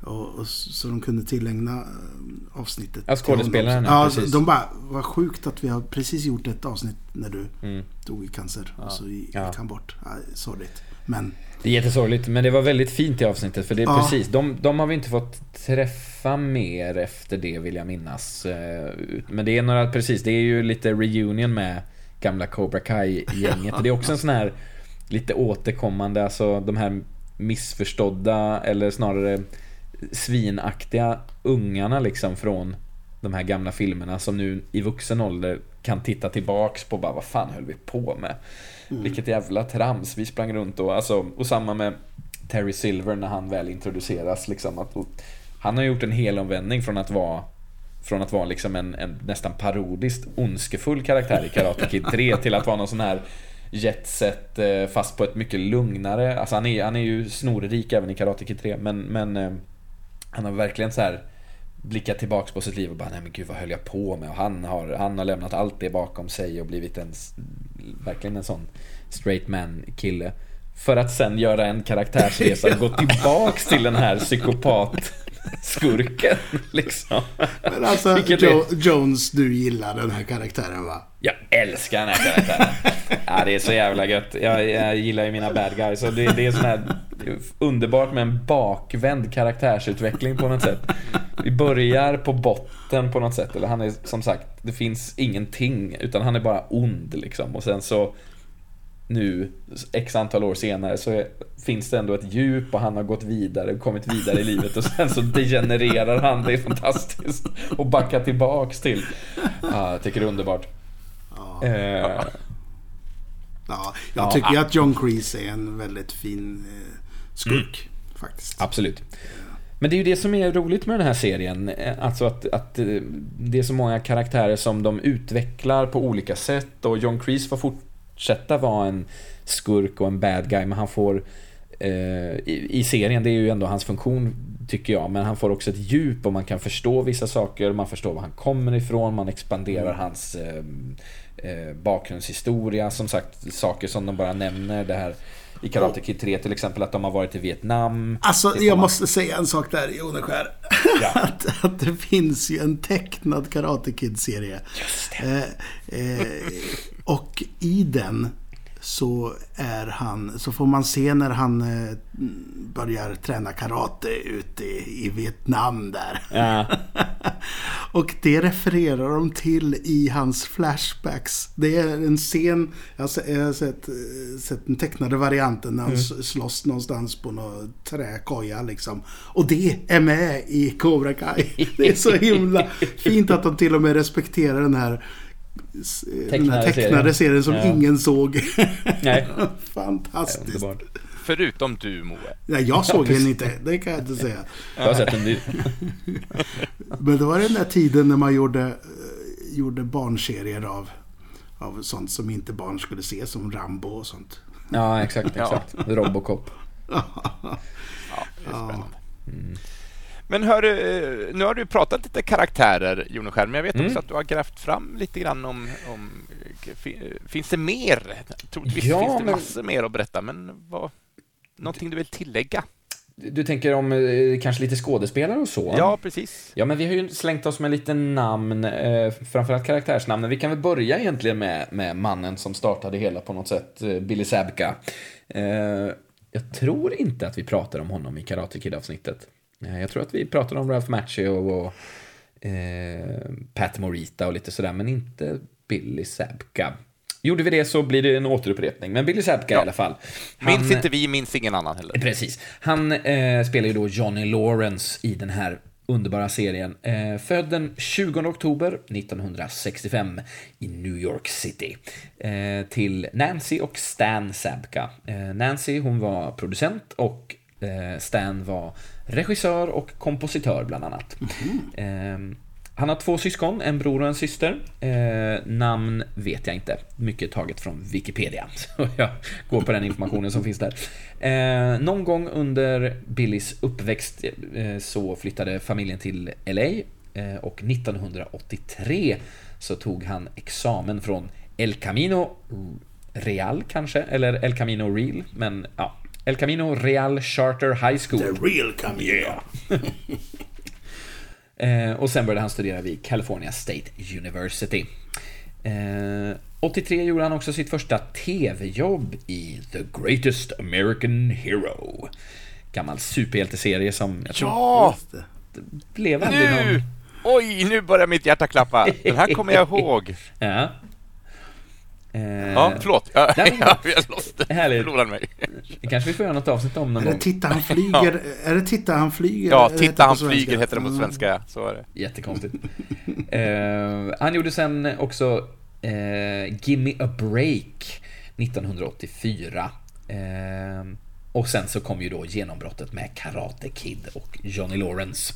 Och, och, så de kunde tillägna eh, avsnittet. Ja, skådespelaren. Ja, precis. de bara, vad sjukt att vi har precis gjort ett avsnitt när du mm. dog i cancer. Ja. Och så gick ja. han bort. Ja, sorgligt. Men... Det är jättesorgligt, men det var väldigt fint i avsnittet. För det är ja. precis, de, de har vi inte fått träffa mer efter det vill jag minnas. Eh, men det är några, precis, det är ju lite reunion med gamla Cobra Kai-gänget. det är också en sån här lite återkommande, alltså de här missförstådda, eller snarare svinaktiga ungarna liksom från de här gamla filmerna som nu i vuxen ålder kan titta tillbaks på bara vad fan höll vi på med? Mm. Vilket jävla trams vi sprang runt och alltså, och samma med Terry Silver när han väl introduceras. Liksom, att, han har gjort en helomvändning från att vara från att vara liksom en, en nästan parodiskt ondskefull karaktär i Karate Kid 3 [laughs] till att vara någon sån här jetset eh, fast på ett mycket lugnare, alltså han är, han är ju snorrik även i Karate Kid 3 men, men eh, han har verkligen så här blickat tillbaks på sitt liv och bara nej men gud vad höll jag på med och han har, han har lämnat allt det bakom sig och blivit en verkligen en sån straight man kille. För att sen göra en karaktärsresa [laughs] och gå tillbaks till den här psykopat skurken [laughs] liksom. Men alltså, jo Jones, du gillar den här karaktären va? Jag älskar den här karaktären. ja, det är så jävla gött. Jag, jag gillar ju mina bad guys. Och det, det är sån här underbart med en bakvänd karaktärsutveckling på något sätt. Vi börjar på botten på något sätt. Eller han är som sagt, det finns ingenting. Utan han är bara ond liksom. Och sen så nu, x antal år senare, så är, finns det ändå ett djup och han har gått vidare, kommit vidare i livet och sen så degenererar han. Det är fantastiskt. Och backar tillbaks till. Ja, jag tycker det är underbart. Ja. Eh, ja, jag tycker ju att John Kreese är en väldigt fin eh, skurk. Mm. Faktiskt. Absolut. Men det är ju det som är roligt med den här serien. Eh, alltså att, att eh, det är så många karaktärer som de utvecklar på olika sätt och John Kreese får fort, fortsätta vara en skurk och en bad guy, men han får eh, i, i, serien, det är ju ändå hans funktion tycker jag, men han får också ett djup och man kan förstå vissa saker, man förstår var han kommer ifrån, man expanderar mm. hans eh, eh, bakgrundshistoria, som sagt saker som de bara nämner, det här i Karate Kid 3 till exempel att de har varit i Vietnam. Alltså jag man... måste säga en sak där Joneskär. [laughs] Ja. att, att det finns ju en tecknad Karate Kid-serie. Just det. Eh, eh, och i den så är han, så får man se när han eh, börjar träna karate ute i, i Vietnam där. Ja. [laughs] och det refererar de till i hans flashbacks. Det är en scen, jag har, jag har sett, eh, sett den tecknade varianten när han mm. slåss någonstans på någon träkoja liksom. Och det är med i Cobra Kai. Det är så himla fint att de till och med respekterar den här tecknade den här tecknade serien, serien som ja. ingen såg. Nej. [laughs] Fantastiskt. Förutom du Moe. Nej, jag såg den inte. Det kan jag inte säga. Jag har sett den nu. [laughs] Men det var den där tiden när man gjorde, eh, gjorde barnserier av, av sånt som inte barn skulle se. Som Rambo och sånt. Ja, exakt. exakt. Ja. Robocop. [laughs] ja, det är spännande. Mm. Men hör eh, nu har du pratat lite karaktärer, Joneskär, men jag vet också mm. att du har grävt fram lite grann om... om finns det mer? Troligtvis ja, finns det men... massor mer att berätta, men vad, någonting du vill tillägga? Du tänker om eh, kanske lite skådespelare och så? Ja, precis. Ja, men vi har ju slängt oss med lite namn, eh, framförallt karaktärsnamn. Vi kan väl börja egentligen med, med mannen som startade hela på något sätt, eh, Billy Zabka. Eh, jag tror inte att vi pratar om honom i Karate Kid-avsnittet. Eh, jag tror att vi pratade om Ralph Macchio och eh, Pat Morita och lite sådär, men inte Billy Zabka. Gjorde vi det så blir det en återupprepning, men Billy Zabka ja. i alla fall. Han, minns inte vi, minns ingen annan heller. Precis. Han eh, spelar ju då Johnny Lawrence i den här underbara serien. Eh, född den 20 oktober 1965 i New York City. Eh, till Nancy och Stan Zabka. Eh, Nancy, hon var producent och Eh, Stan var regissör och kompositör bland annat. Mm. Han har två syskon, en bror och en syster. Eh, namn vet jag inte. Mycket taget från Wikipedia. [laughs] Så jag går på den informationen som finns där. Eh, någon gång under Billys uppväxt eh, så flyttade familjen till LA. Eh, och 1983 så tog han examen från El Camino Real kanske, eller El Camino Real, men ja, El Camino Real Charter High School. The Real Camino. Yeah. [laughs] eh, och sen började han studera vid California State University. Eh, 83 gjorde han också sitt första TV-jobb i The Greatest American Hero. Gammal superhjälteserie som jag tror ja! blev aldrig nu! någon... Oj, nu börjar mitt hjärta klappa. Den här kommer jag [laughs] ihåg. ja. Eh, ja, förlåt. [laughs] Jag, jag, jag förlorade mig. kanske vi får göra något avsnitt om någon gång. Titta han [laughs] flyger. Är det Titta han flyger? Ja, Titta han flyger heter det på svenska. Så var det. Jättekonstigt. eh, han gjorde sen också eh, Gimme a Break 1984. Eh, Och sen så kom ju då genombrottet med Karate Kid och Johnny Lawrence.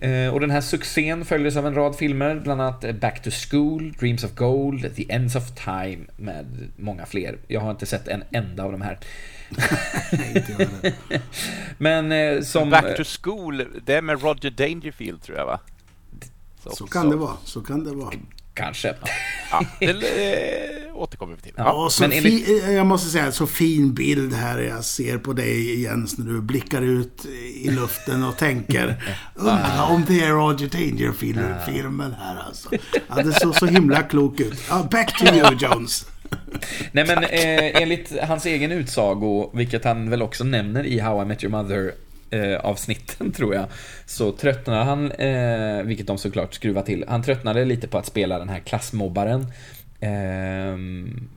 Eh, och den här succén följdes av en rad filmer, bland annat Back to School, Dreams of Gold, The Ends of Time med många fler. Jag har inte sett en enda av de här. [laughs] Men eh, som... Back to School, det är med Roger Dangerfield tror jag va? Så, så kan så. det vara, så kan det vara. Kanske. Ja, det [laughs] återkommer vi till. Ja, så men enligt... Jag måste säga, så fin bild här jag ser på dig Jens när du blickar ut i luften och tänker [laughs] Undra om det är Roger Danger-filmen här alltså. Ja, det såg så himla klok ut. Ja, back to you Jones. [laughs] Nej men eh, enligt hans egen utsago, vilket han väl också nämner i How I Met Your Mother eh, avsnitten [laughs] tror jag, så tröttnade han, eh, vilket de såklart skruvar till, han tröttnade lite på att spela den här klassmobbaren. Eh,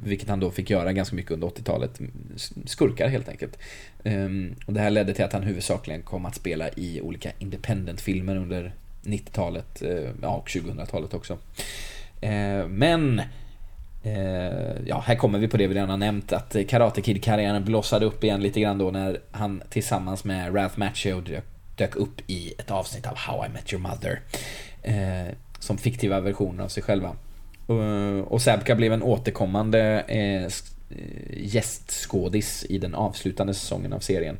vilket han då fick göra ganska mycket under 80-talet. Skurkar helt enkelt. Eh, och det här ledde till att han huvudsakligen kom att spela i olika independent-filmer under 90-talet eh, ja, och 2000-talet också. Eh, men Eh, ja, här kommer vi på det vi redan har nämnt att Karate Kid-karriären blossade upp igen lite grann då när han tillsammans med Ralph Macchio dök, dök upp i ett avsnitt av How I Met Your Mother. Eh, som fiktiva versioner av sig själva. Och, och Sabka blev en återkommande eh, gästskådis i den avslutande säsongen av serien.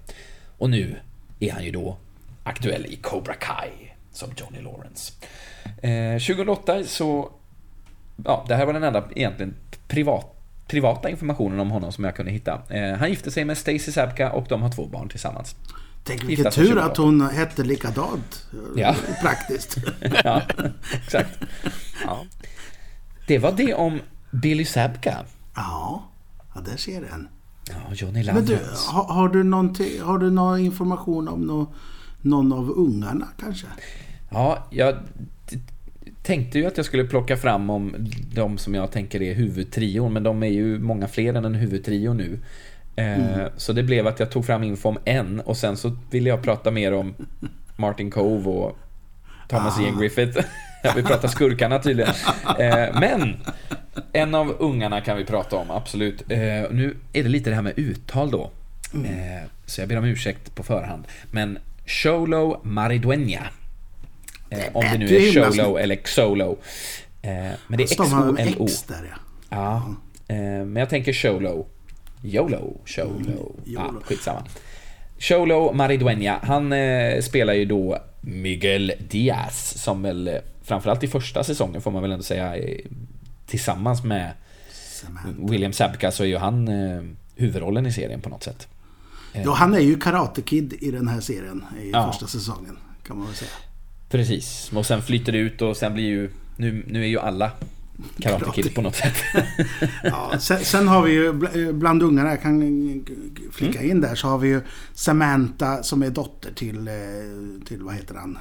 Och nu är han ju då aktuell i Cobra Kai som Johnny Lawrence. Eh, 2008 så ja, det här var den enda egentligen privat, privata informationen om honom som jag kunde hitta. Eh, han gifte sig med Stacy Sabka och de har två barn tillsammans. Tänk vilken tur att hon hette likadant. Ja. Praktiskt. [laughs] ja, exakt. [laughs] Ja. Det var det om Billy Sabka. Ja, ja där ser en. Ja, Johnny Men du, har, har, du har du någon information om no, någon av ungarna kanske? Ja, jag tänkte ju att jag skulle plocka fram om de som jag tänker är huvudtrion, men de är ju många fler än en huvudtrio nu. Eh, mm. Så det blev att jag tog fram info om en och sen så ville jag prata mer om Martin Cove och Thomas ah. Ian Griffith. [laughs] Jag vill prata skurkarna tydligen. Eh, men en av ungarna kan vi prata om, absolut. Eh, nu är det lite det här med uttal då. Mm. Så jag ber om ursäkt på förhand. Men Sholo Maridueña Eh, om det nu är Sholo eller Xolo. Eh, men det är X-O-L-O. ja. Eh, men jag tänker Sholo. YOLO. Sholo. Mm, Ja, skitsamma. Sholo Maridueña, han eh, spelar ju då Miguel Diaz som väl eh, framförallt i första säsongen får man väl ändå säga eh, tillsammans med Samantha. William Sabka så är ju han eh, huvudrollen i serien på något sätt. Ja, han är ju Karate Kid i den här serien i ja. första säsongen kan man väl säga. Precis, och sen flyter det ut och sen blir ju... Nu, nu är ju alla Karate Kid på något sätt. [laughs] ja, sen, sen, har vi ju bland ungarna, jag kan flika mm. in där, så har vi ju Samantha som är dotter till, eh, till vad heter han,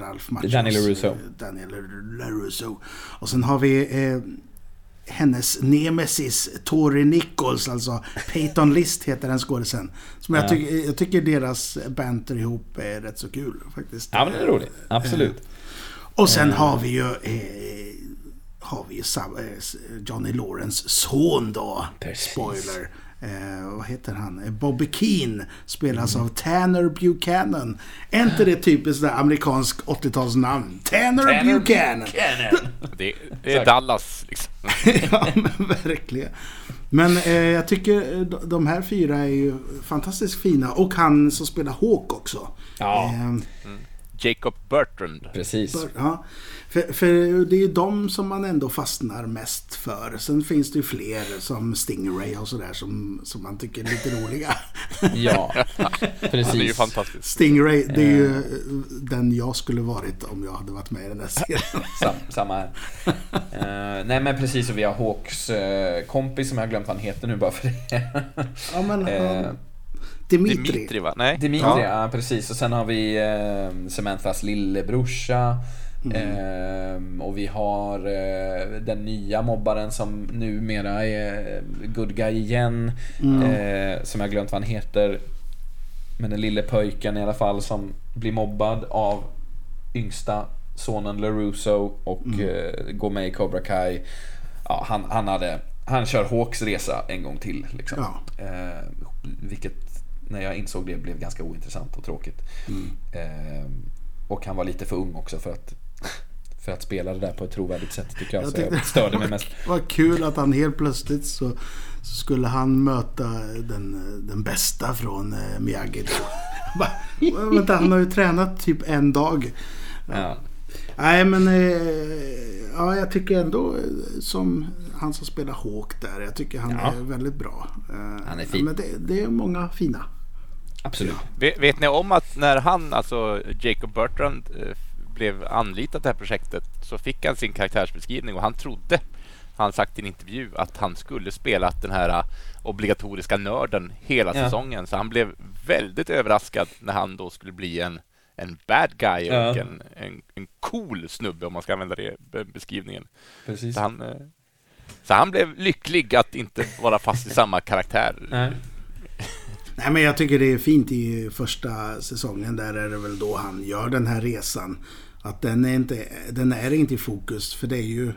Ralph Machos. Daniel LaRusso. Daniel LaRusso. Och sen har vi eh, hennes nemesis Tori Nichols, alltså Peyton List heter den skådisen. Som jag, tycker, jag tycker deras banter ihop är rätt så kul faktiskt. Ja, men det är roligt. Absolut. Eh, och sen eh. har vi ju eh, har vi ju Johnny Lawrence son då. Precis. Spoiler eh, vad heter han? Eh, Bobby Keane spelas mm. av Tanner Buchanan. Är inte det typiskt där amerikansk 80-talsnamn? Tanner, Tanner Buchanan. Buchanan. det, [laughs] det är Dallas liksom. [laughs] ja, men verkligen. Men eh, jag tycker eh, de här fyra är ju fantastiskt fina. Och han som spelar Hawk också. Ja. Eh, mm. Jacob Bertrand. Precis. Bur ja. För, för, det är ju de som man ändå fastnar mest för. Sen finns det ju fler som Stingray och sådär som, som man tycker är lite roliga. ja, [laughs] precis. Han är ju fantastisk. Stingray, det är ju uh, den jag skulle varit om jag hade varit med i den här serien. [laughs] Sam, samma här. Uh, nej men precis, och vi har Hawks uh, kompis som jag har glömt vad han heter nu bara för det. ja, men, Dimitri. Dimitri va? Nej. Dimitri, ja. ja precis. Och sen har vi Samanthas lillebrorsa. Mm. Eh, och vi har eh, den nya mobbaren som numera är good guy igen. Mm. Eh, som jag glömt vad han heter. Men den lille pojken i alla fall som blir mobbad av yngsta sonen LaRusso och mm. Eh, går med i Cobra Kai. Ja, han, han, hade, han kör Hawks resa en gång till. Liksom. Ja. Eh, vilket när jag insåg det blev ganska ointressant och tråkigt. Mm. Eh, och han var lite för ung också för att, för att spela det där på ett trovärdigt sätt tycker jag. Jag så jag störde mig [laughs] mest. Vad kul att han helt plötsligt så, så skulle han möta den, den bästa från eh, Miyagi. [laughs] Bara, Vänta, han har ju tränat typ en dag. Ja. Nej men eh, ja, jag tycker ändå eh, som han som spelar Hawk där. Jag tycker han Ja. är väldigt bra. Eh, Han är fin. Men det, det är många fina. Absolut. Vet, vet ni om att när han, alltså Jacob Bertrand, eh, blev anlitad till det här projektet så fick han sin karaktärsbeskrivning och han trodde, han sagt i en intervju, att han skulle spela den här eh, obligatoriska nörden hela Ja. säsongen. Så han blev väldigt överraskad när han då skulle bli en, en bad guy och Ja. en, en, en cool snubbe om man ska använda det be- beskrivningen. Precis. Så han, eh, så han blev lycklig att inte vara fast i samma karaktär. [laughs] Nej. Nej men jag tycker det är fint i första säsongen. Där är det väl då han gör den här resan. Att den är inte, den är inte i fokus. För det är ju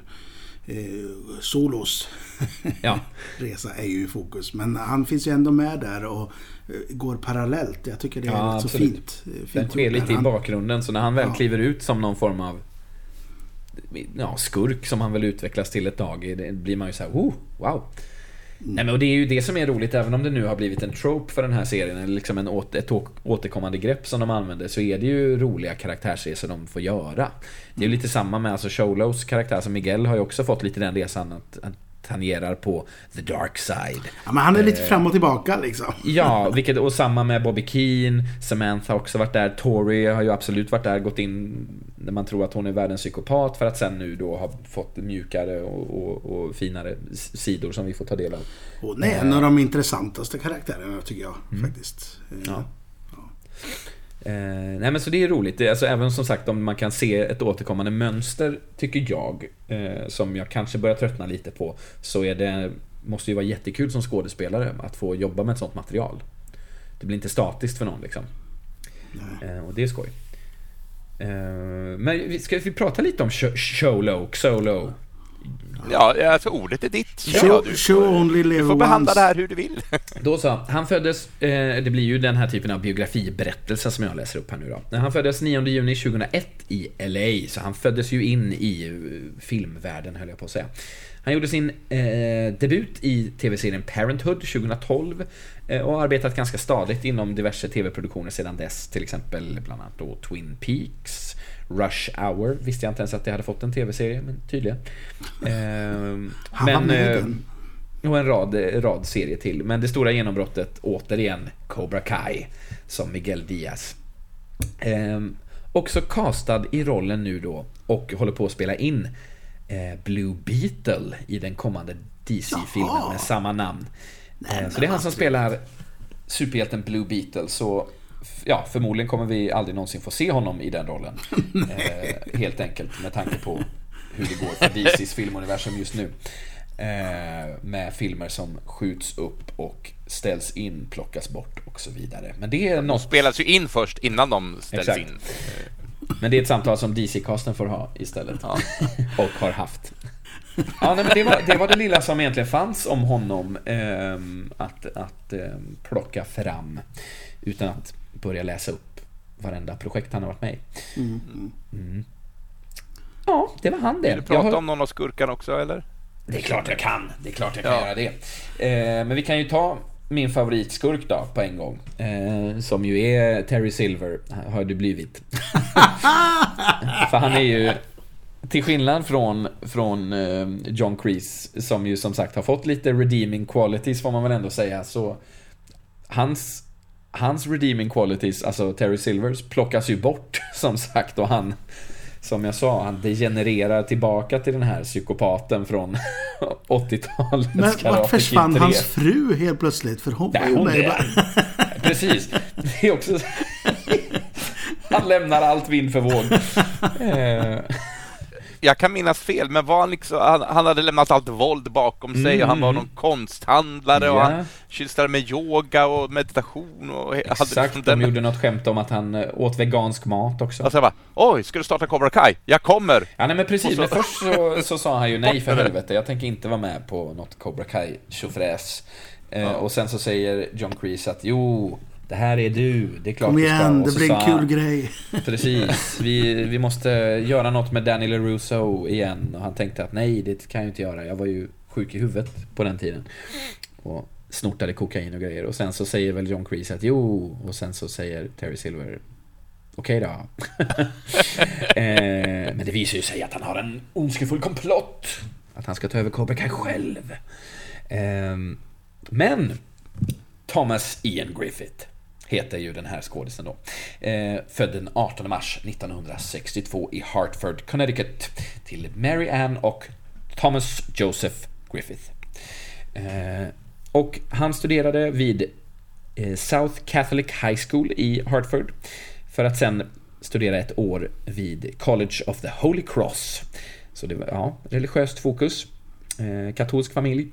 eh, Solos [laughs] Ja. resa är ju i fokus. Men han finns ju ändå med där och eh, går parallellt. Jag tycker det är Ja, rätt så absolut. fint. eh, fint Den sker lite i bakgrunden så när han väl Ja. kliver ut som någon form av ja, skurk som han vill utvecklas till ett tag blir man ju så här, oh, wow. Nej, men och det är ju det som är roligt, även om det nu har blivit en trope för den här serien, eller liksom en åter, ett återkommande grepp som de använder, så är det ju roliga karaktärsresor de får göra. Det är ju lite samma med alltså Cholos karaktär, som Miguel har ju också fått lite den resan att, att tangerar på the dark side. Ja, men han är lite Eh. fram och tillbaka liksom. Ja, vilket, och samma med Bobby Keane, Samantha har också varit där, Tori har ju absolut varit där, gått in när man tror att hon är världens psykopat för att sen nu då ha fått mjukare och, och, och finare sidor som vi får ta del av. Hon är en av de intressantaste karaktärerna tycker jag Mm. faktiskt. Eh, Ja. Eh, nej men så det är roligt, alltså, även som sagt om man kan se ett återkommande mönster, tycker jag, eh, som jag kanske börjar tröttna lite på, så är det, måste ju vara jättekul som skådespelare att få jobba med ett sånt material. Det blir inte statiskt för någon liksom. Eh, och det är skoj. Eh, men ska vi prata lite om Sh- Sholo, Solo? Ja, alltså ordet är ditt. Ja, du, only du får behandla det här hur du vill. [laughs] Då så, han föddes, eh, det blir ju den här typen av biografiberättelse som jag läser upp här nu då. Han föddes 9 juni 2001 i LA, så han föddes ju in i eh, filmvärlden höll jag på att säga. Han gjorde sin eh, debut i tv-serien Parenthood 2012 eh, och har arbetat ganska stadigt inom diverse tv-produktioner sedan dess, till exempel bland annat då Twin Peaks, Rush Hour, visste jag inte ens att det hade fått en tv-serie, men tydligen. Eh, Han var med eh, den. och en rad, rad serier till. Men det stora genombrottet, återigen, Cobra Kai. Som Miguel Diaz. Ehm, också castad i rollen nu då och håller på att spela in eh, Blue Beetle i den kommande DC-filmen med samma namn. Nej, Eh, men så det är han som spelar superhjälten Blue Beetle. Så ja, förmodligen kommer vi aldrig någonsin få se honom i den rollen. [laughs] eh, helt enkelt med tanke på hur det går för [laughs] DCs filmuniversum just nu. Eh, med filmer som skjuts upp och ställs in, plockas bort och så vidare. Men det är De något, spelas ju in först innan de ställs Exakt. in. men det är ett samtal som DC-casten får ha istället. Ja. [laughs] och har haft. Ja, nej, men det, var, det var det lilla som egentligen fanns om honom ehm, att, att ehm, plocka fram. Utan att börja läsa upp varenda projekt han har varit med i. Mm. Ja, det var han det. Vill du prata har- om någon av skurkarna också eller? Det är klart jag kan. Det är klart jag kan Ja. göra det. Eh, men vi kan ju ta min favoritskurk då på en gång. Eh, som ju är Terry Silver, har det blivit. [laughs] För han är ju, till skillnad från, från eh, John Kreese, som ju som sagt har fått lite redeeming qualities får man väl ändå säga, så hans, hans redeeming qualities, alltså Terry Silvers, plockas ju bort [laughs] som sagt och han som jag sa, han degenererar tillbaka till den här psykopaten från 80-talets [laughs] Men vart försvann Kid 3. hans fru helt plötsligt? För hon var ju med [laughs] Precis. Det är också... Han lämnar allt vind för våg. Jag kan minnas fel, men var han, liksom, han, han hade lämnat allt våld bakom sig och han var någon konsthandlare och Mm. Ja. han sysslade med yoga och meditation och hade Exakt, liksom de den... gjorde något skämt om att han eh, åt vegansk mat också. Alltså jag bara, oj, ska du starta Cobra Kai? Jag kommer! Ja, nej men precis. Och så- Men först så, så sa han ju nej för [laughs] helvete. Jag tänker inte vara med på något Cobra Kai tjofräs. Eh, Och sen så säger John Kreese att jo, Det här är du, det är klart Kom igen, det blir en kul grej. [laughs] Precis, vi, vi måste göra något med Danny LaRusso igen. Och han tänkte att nej, det kan jag inte göra. Jag var ju sjuk i huvudet på den tiden. Och snortade kokain och grejer. Och sen så säger väl John Kreese att jo, och sen så säger Terry Silver Okej då. [laughs] eh, men det visar ju sig att han har en ondskefull komplott. Att han ska ta över Cobra Kai själv. Eh, men Thomas Ian Griffith heter ju den här skådisen då. Eh, född den 18 mars 1962 i Hartford, Connecticut till Mary Ann och Thomas Joseph Griffith. Eh, och han studerade vid eh, South Catholic High School i Hartford för att sen studera ett år vid College of the Holy Cross. Så det var ja, religiöst fokus, eh, katolsk familj.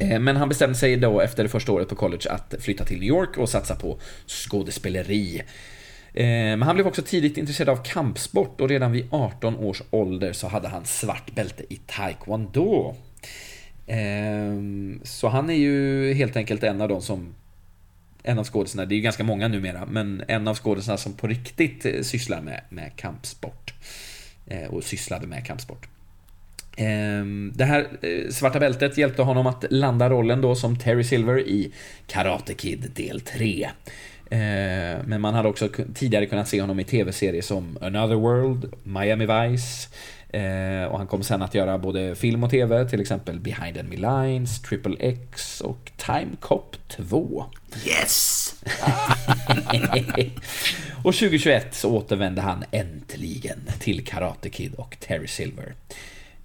Eh, men han bestämde sig då efter det första året på college att flytta till New York och satsa på skådespeleri. Eh, men han blev också tidigt intresserad av kampsport och redan vid 18 års ålder så hade han svart bälte i taekwondo. Ehm, så han är ju helt enkelt en av de som en av skådisarna, det är ju ganska många numera, men en av skådisarna som på riktigt eh, sysslar med, med kampsport. Och sysslade med kampsport. Ehm, det här eh, svarta bältet hjälpte honom att landa rollen då som Terry Silver i Karate Kid del 3. Ehm, men man hade också tidigare kunnat se honom i tv-serier som Another World, Miami Vice ehm, och han kom sen att göra både film och tv, till exempel Behind Enemy Lines, Triple X och Time Cop 2. Yes! [laughs] och 2021 så återvände han äntligen till Karate Kid och Terry Silver.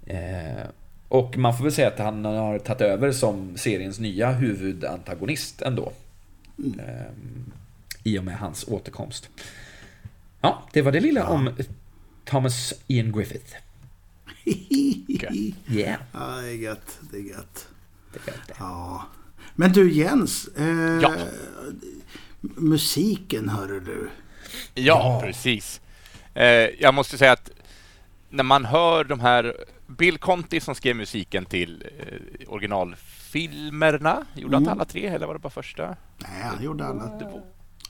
Eh, och man får väl säga att han har tagit över som seriens nya huvudantagonist ändå. Mm. Eh, I och med hans återkomst. Ja, det var det lilla ja. om Thomas Ian Griffith. [laughs] yeah. Ja, det är gött. Det är gött. Det är gött. Ja. Men du Jens. Eh, ja. Musiken hörde du. Ja, ja. precis. Eh, jag måste säga att när man hör de här Bill Conti som skrev musiken till eh, originalfilmerna. Gjorde mm. han alla tre eller var det bara första? Nej, han gjorde alla,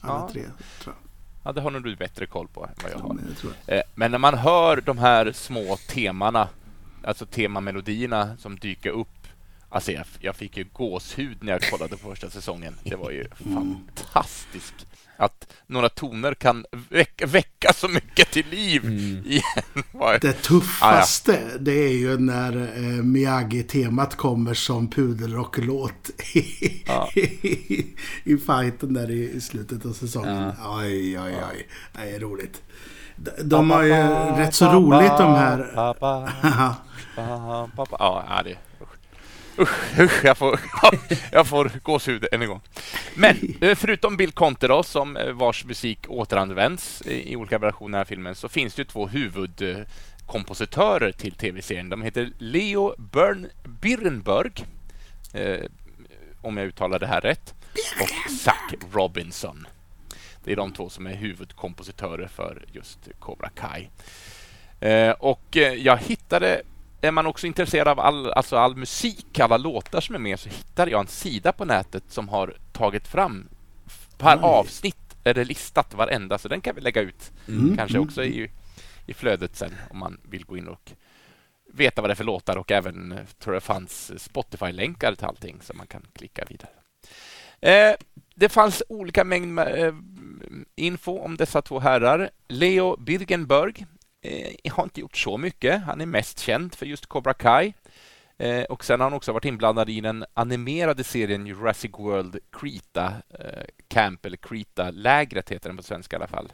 alla tre. Tror jag. Ja, det har nog du bättre koll på än vad jag har. Jag. Eh, men när man hör de här små temana, alltså temamelodierna som dyker upp Alltså jag, jag fick ju gåshud när jag kollade på första säsongen. Det var ju mm. fantastiskt att några toner kan väcka, väcka så mycket till liv mm. igen. [laughs] Det tuffaste, ah, ja. det är ju när eh, Miyagi-temat kommer som pudelrocklåt i, ah. [laughs] i, i fighten där i, i slutet av säsongen. Ja. Oj, oj, oj. Det är roligt. De, de har ju rätt så roligt de här... [laughs] Ja, det Usch, usch jag, får, [laughs] jag får gåshud än en gång. Men eh, förutom Bill Conte då, som eh, vars musik återanvänds i olika versioner av filmen, så finns det två huvudkompositörer till tv-serien. De heter Leo Bern Birnberg, eh, om jag uttalar det här rätt, och Zack Robinson. Det är de två som är huvudkompositörer för just Cobra Kai. Eh, och eh, jag hittade är man också intresserad av all, alltså all musik, alla låtar som är med, så hittade jag en sida på nätet som har tagit fram per Oj. avsnitt är det listat varenda, så den kan vi lägga ut mm. kanske också i, mm. i flödet sen om man vill gå in och veta vad det är för låtar och även tror jag fanns Spotify-länkar till allting så man kan klicka vidare. Eh, det fanns olika mängd eh, info om dessa två herrar. Leo Birgenberg eh, har inte gjort så mycket. Han är mest känd för just Cobra Kai. Eh, och sen har han också varit inblandad i den animerade serien Jurassic World Krita eh, Camp, eller Krita-lägret heter den på svenska i alla fall.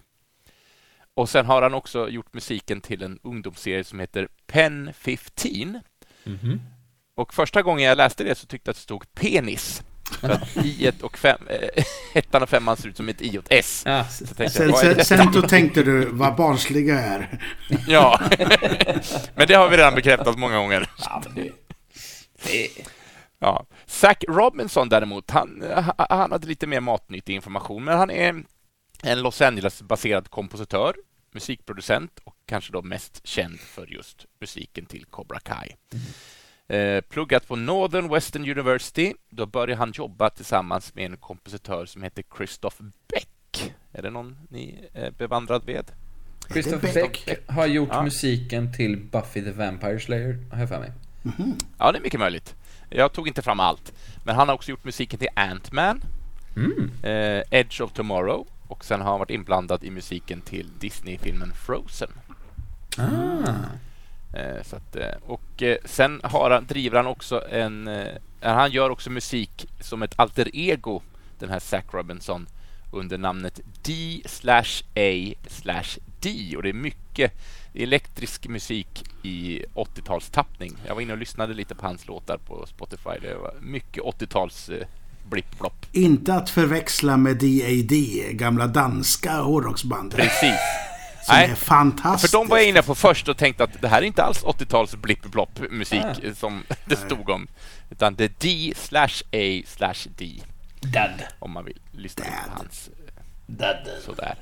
Och sen har han också gjort musiken till en ungdomsserie som heter Pen 15. Mm -hmm. Och första gången jag läste det så tyckte jag att det stod penis. För att i och fem, äh, ettan och femman ser ut som ett i och ett S. Ja. sen, sen, sen då tänkte du vad barnsliga är. [laughs] ja, men det har vi redan bekräftat många gånger. Ja, Zack Robinson däremot, han, han hade lite mer matnyttig information, men han är en Los Angeles-baserad kompositör, musikproducent och kanske då mest känd för just musiken till Cobra Kai. Eh, pluggat på Northern Western University. Då började han jobba tillsammans med en kompositör som heter Christoph Beck. Är det någon ni är bevandrad med? Christopher Beck har gjort ja. musiken till Buffy the Vampire Slayer, har jag för mig. Mm -hmm. Ja, det är mycket möjligt. Jag tog inte fram allt. Men han har också gjort musiken till Ant-Man, mm. eh, Edge of Tomorrow och sen har han varit inblandad i musiken till Disney-filmen Frozen. Ah. Eh, så att, eh, och eh, sen har han, driver han också en... Han gör också musik som ett alter ego, den här Zac Robinson, under namnet D slash A slash D och det är mycket elektrisk musik i 80-talstappning. Jag var inne och lyssnade lite på hans låtar på Spotify. Det var mycket 80-tals eh, blipp-blopp. Inte att förväxla med DAD, gamla danska hårdrocksbandet. Precis. Som Nej, är fantastiskt. För de var jag inne på först och tänkte att det här är inte alls 80-tals blipp-blopp musik ah. som [laughs] det stod om. Utan det är D slash A slash D. Dad. Om man vill lyssna Dad. på hans... Dad. Sådär.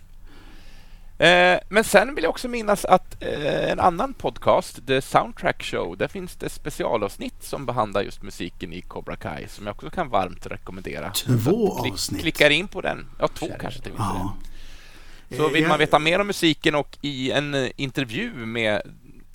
Eh, men sen vill jag också minnas att eh, en annan podcast, The Soundtrack Show, där finns det specialavsnitt som behandlar just musiken i Cobra Kai som jag också kan varmt rekommendera. Två klick, avsnitt? Klickar in på den. Ja, två Kär. kanske till ja. Så vill man veta mer om musiken och i en eh, intervju med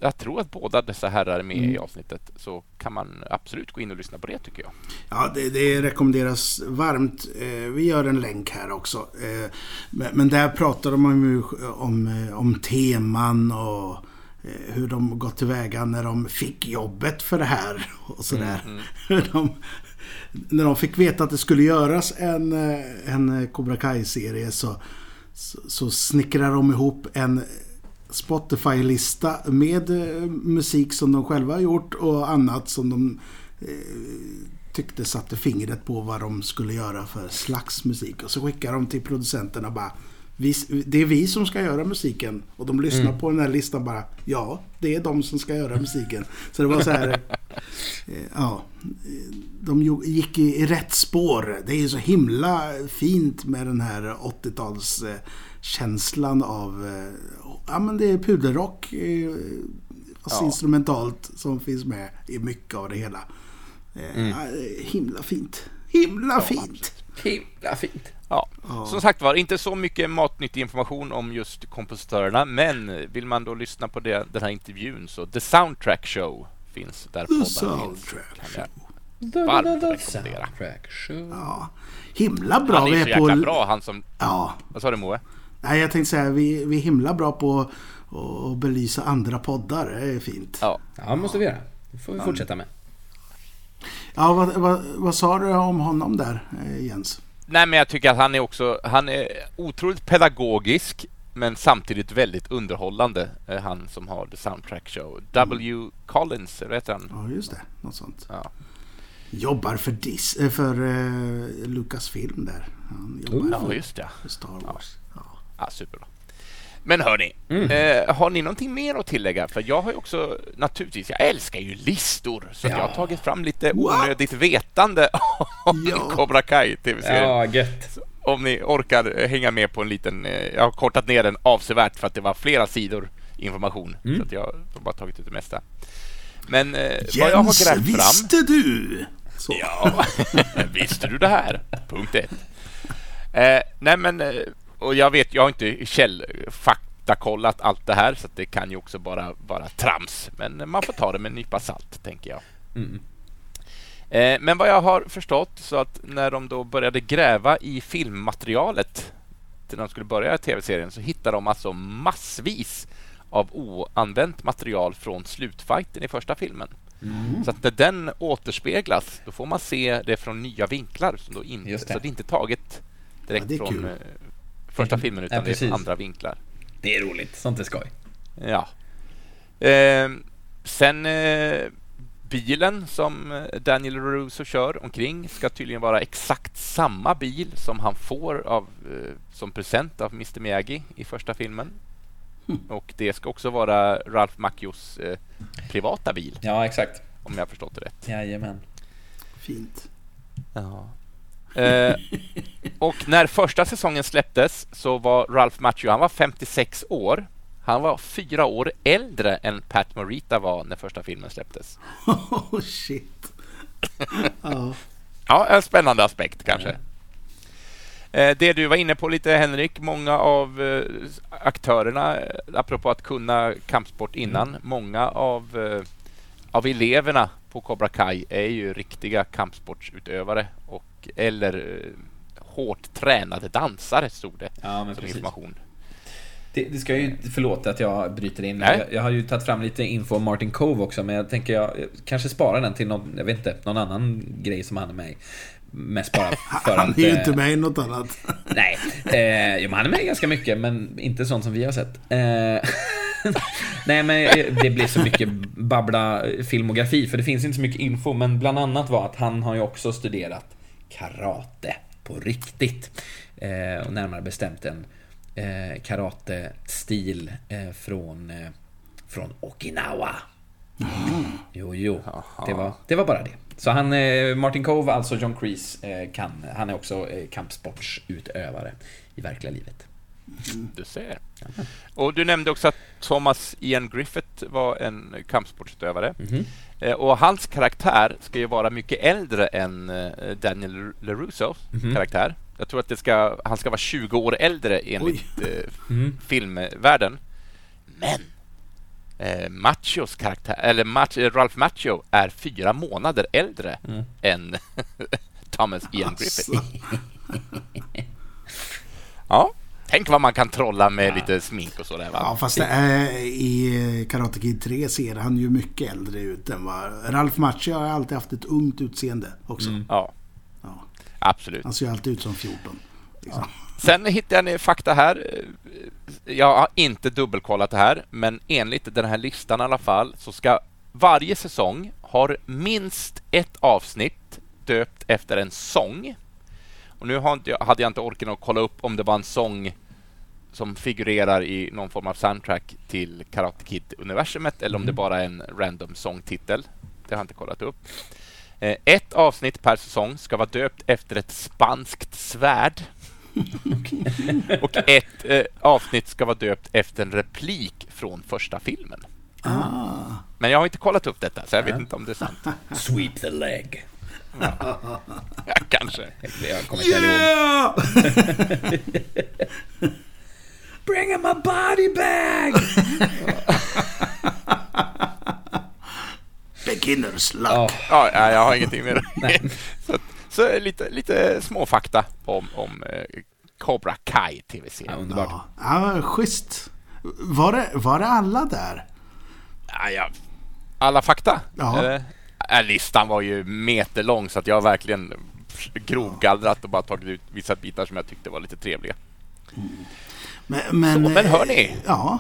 jag tror att båda dessa herrar är med mm. i avsnittet. Så kan man absolut gå in och lyssna på det tycker jag. Ja, det, det rekommenderas varmt. Eh, vi gör en länk här också. Eh, men där pratar de om, om, om teman och hur de gått tillväga när de fick jobbet för det här. Och sådär. Mm, mm. [laughs] de, när de fick veta att det skulle göras en, en Cobra Kai-serie så, så, så snickrar de ihop en Spotify-lista med eh, musik som de själva har gjort och annat som de eh, tyckte satte fingret på vad de skulle göra för slags musik. Och så skickar de till producenterna bara vi, det är vi som ska göra musiken. Och de lyssnar mm. på den här listan bara Ja, det är de som ska göra musiken. Så det var så här [laughs] eh, Ja De gick i, rätt spår. Det är så himla fint med den här 80-tals känslan av ja, men det är pudelrock eh, fast ja. instrumentalt som finns med i mycket av det hela. Eh, mm. himla fint. Himla ja, fint. Himla fint. Ja. ja. Som sagt var, inte så mycket matnyttig information om just kompositörerna, men vill man då lyssna på det, den här intervjun så The Soundtrack Show finns där The Soundtrack finns. Show. Varmt rekommendera. Ja. Himla bra. Han är så jäkla på... bra han som... Ja. Vad sa du Moe? Nej, jag tänkte säga vi, vi är himla bra på att belysa andra poddar. Det är fint. Ja, ja måste vi göra. Det får vi fortsätta med. Ja, vad, vad, vad sa du om honom där, eh, Jens? Nej, men jag tycker att han är också han är otroligt pedagogisk men samtidigt väldigt underhållande. Eh, han som har The Soundtrack Show. W. Mm. Collins, eller heter han? Ja, just det. Något sånt. Ja. Jobbar för, Dis eh, för uh, Lucasfilm där. Han jobbar ja, just det. för Star Wars. Ja. Ja, superbra. Men hörni, mm. eh, har ni någonting mer att tillägga? För jag har ju också, naturligtvis, jag älskar ju listor. Så ja. jag har tagit fram lite onödigt vetande [laughs] om ja. Cobra Kai TV-serien. Ja, gött. Om ni orkar hänga med på en liten, eh, jag har kortat ner den avsevärt för att det var flera sidor information. Mm. Så att jag har bara tagit ut det mesta. Men eh, Jens, vad jag har grävt fram... visste du? Så. Ja, [laughs] visste du det här? Punkt ett. Eh, nej men eh, och jag vet, jag har inte källfaktakollat allt det här så det kan ju också bara vara trams. Men man får ta det med en nypa salt, tänker jag. Mm. Eh, men vad jag har förstått så att när de då började gräva i filmmaterialet när de skulle börja tv-serien så hittade de alltså massvis av oanvänt material från slutfighten i första filmen. Mm. Så att när den återspeglas, då får man se det från nya vinklar. Som då inte. Så det är inte taget direkt ja, från kul första filmen utan ja, det är andra vinklar. Det är roligt, sånt är skoj. Ja. Eh, sen eh, bilen som Daniel Russo kör omkring ska tydligen vara exakt samma bil som han får av, eh, som present av Mr Miyagi i första filmen. Mm. Och det ska också vara Ralph Macchios eh, privata bil. Ja, exakt. Om jag har förstått det rätt. Jajamän. Fint. Ja. Eh, och när första säsongen släpptes så var Ralph Macchio, han var 56 år. Han var fyra år äldre än Pat Morita var när första filmen släpptes. Oh, shit. [laughs] ja. ja, en spännande aspekt kanske. Eh, det du var inne på lite Henrik, många av eh, aktörerna, apropå att kunna kampsport innan, mm. många av, av eleverna på Cobra Kai är ju riktiga kampsportsutövare och, eller hårt tränade dansare, stod det ja, som precis. information. Det, det, ska ju, förlåt att jag bryter in. Jag, jag, har ju tagit fram lite info om Martin Cove också, men jag tänker jag kanske spara den till någon, jag vet inte, någon annan grej som han är med i. Mest bara [laughs] för Han är ju inte med i något annat. [laughs] Nej, eh, jo, men han är med ganska mycket, men inte sånt som vi har sett. Eh, [laughs] nej, men det blev så mycket babbla filmografi, för det finns inte så mycket info, men bland annat var att han har ju också studerat karate på riktigt. Eh, och närmare bestämt en eh, karate-stil eh, från, eh, från Okinawa. Mm. Jo, jo. Det var, det var bara det. Så han, eh, Martin Cove, alltså John Kreese, eh, kan, han är också kampsportsutövare i verkliga livet. Mm. Du ser. Och du nämnde också att Thomas Ian Griffith var en kampsportsutövare. Mm -hmm. Och hans karaktär ska ju vara mycket äldre än Daniel LaRussos mm karaktär. Jag tror att ska, han ska vara 20 år äldre enligt mm. filmvärlden. Men eh, Machos karaktär, eller Mach, eh, Ralph Macho är fyra månader äldre mm. än [laughs] Thomas Ian Griffith. [laughs] ja, tänk vad man kan trolla med ja. lite smink och sådär. Va? Ja, fast äh, i Karate Kid 3 ser han ju mycket äldre ut än vad... Ralph Macchio har alltid haft ett ungt utseende också. Mm. Ja. ja, absolut. Han ser alltid ut som 14. Liksom. Ja. Sen hittade jag fakta här. Jag har inte dubbelkollat det här, men enligt den här listan i alla fall så ska varje säsong ha minst ett avsnitt döpt efter en sång. Och nu hade jag inte orken att kolla upp om det var en sång som figurerar i någon form av soundtrack till Karate Kid-universumet eller om det mm. bara är en random sångtitel. Det har jag inte kollat upp. Eh, ett avsnitt per säsong ska vara döpt efter ett spanskt svärd. [laughs] och ett eh, avsnitt ska vara döpt efter en replik från första filmen. Ah. Men jag har inte kollat upp detta, så jag vet inte om det är sant. [laughs] Sweep the leg. Ja. [laughs] ja kanske. Jag kommer inte yeah! ihåg. Bring him a body bag! Beginners luck. Oh. Ja, jag har ingenting mer. [laughs] [laughs] så, så lite, lite småfakta om, om eh, Cobra Kai tv-serien. Ja, underbart. Ja, ja, schysst. Var det, var det alla där? Ja, ja. Alla fakta? Ja. Äh, listan var ju meterlång så att jag har verkligen grovgallrat och bara tagit ut vissa bitar som jag tyckte var lite trevliga. Mm. Men, men, så, men hör ni? Ja.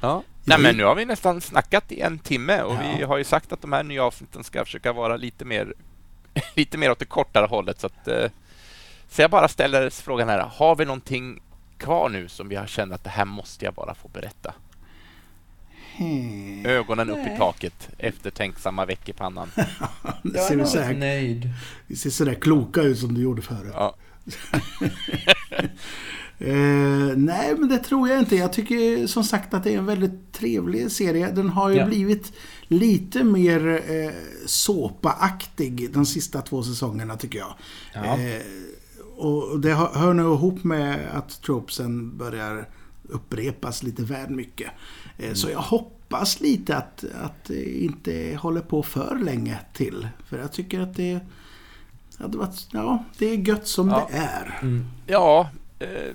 ja. Nej, men nu har vi nästan snackat i en timme och ja. vi har ju sagt att de här nya avsnitten ska försöka vara lite mer, [laughs] lite mer åt det kortare hållet. Så att, eh, så jag bara ställer frågan här, har vi någonting kvar nu som vi har känt att det här måste jag bara få berätta? Hmm. Ögonen Nej. upp i taket, eftertänksamma veck i pannan. det ser jag är nöjd. Vi ser sådär kloka ut som du gjorde förut. Ja. [laughs] [laughs] eh, nej, men det tror jag inte. Jag tycker som sagt att det är en väldigt trevlig serie. Den har ju ja. blivit lite mer eh, såpaaktig de sista två säsongerna tycker jag. Ja. Eh, och det hör nog ihop med att tropesen börjar upprepas lite väl mycket. Eh, mm. Så jag hoppas lite att, att det inte håller på för länge till. För jag tycker att det, hade varit, ja, det är gött som ja. det är. Mm. Ja, eh,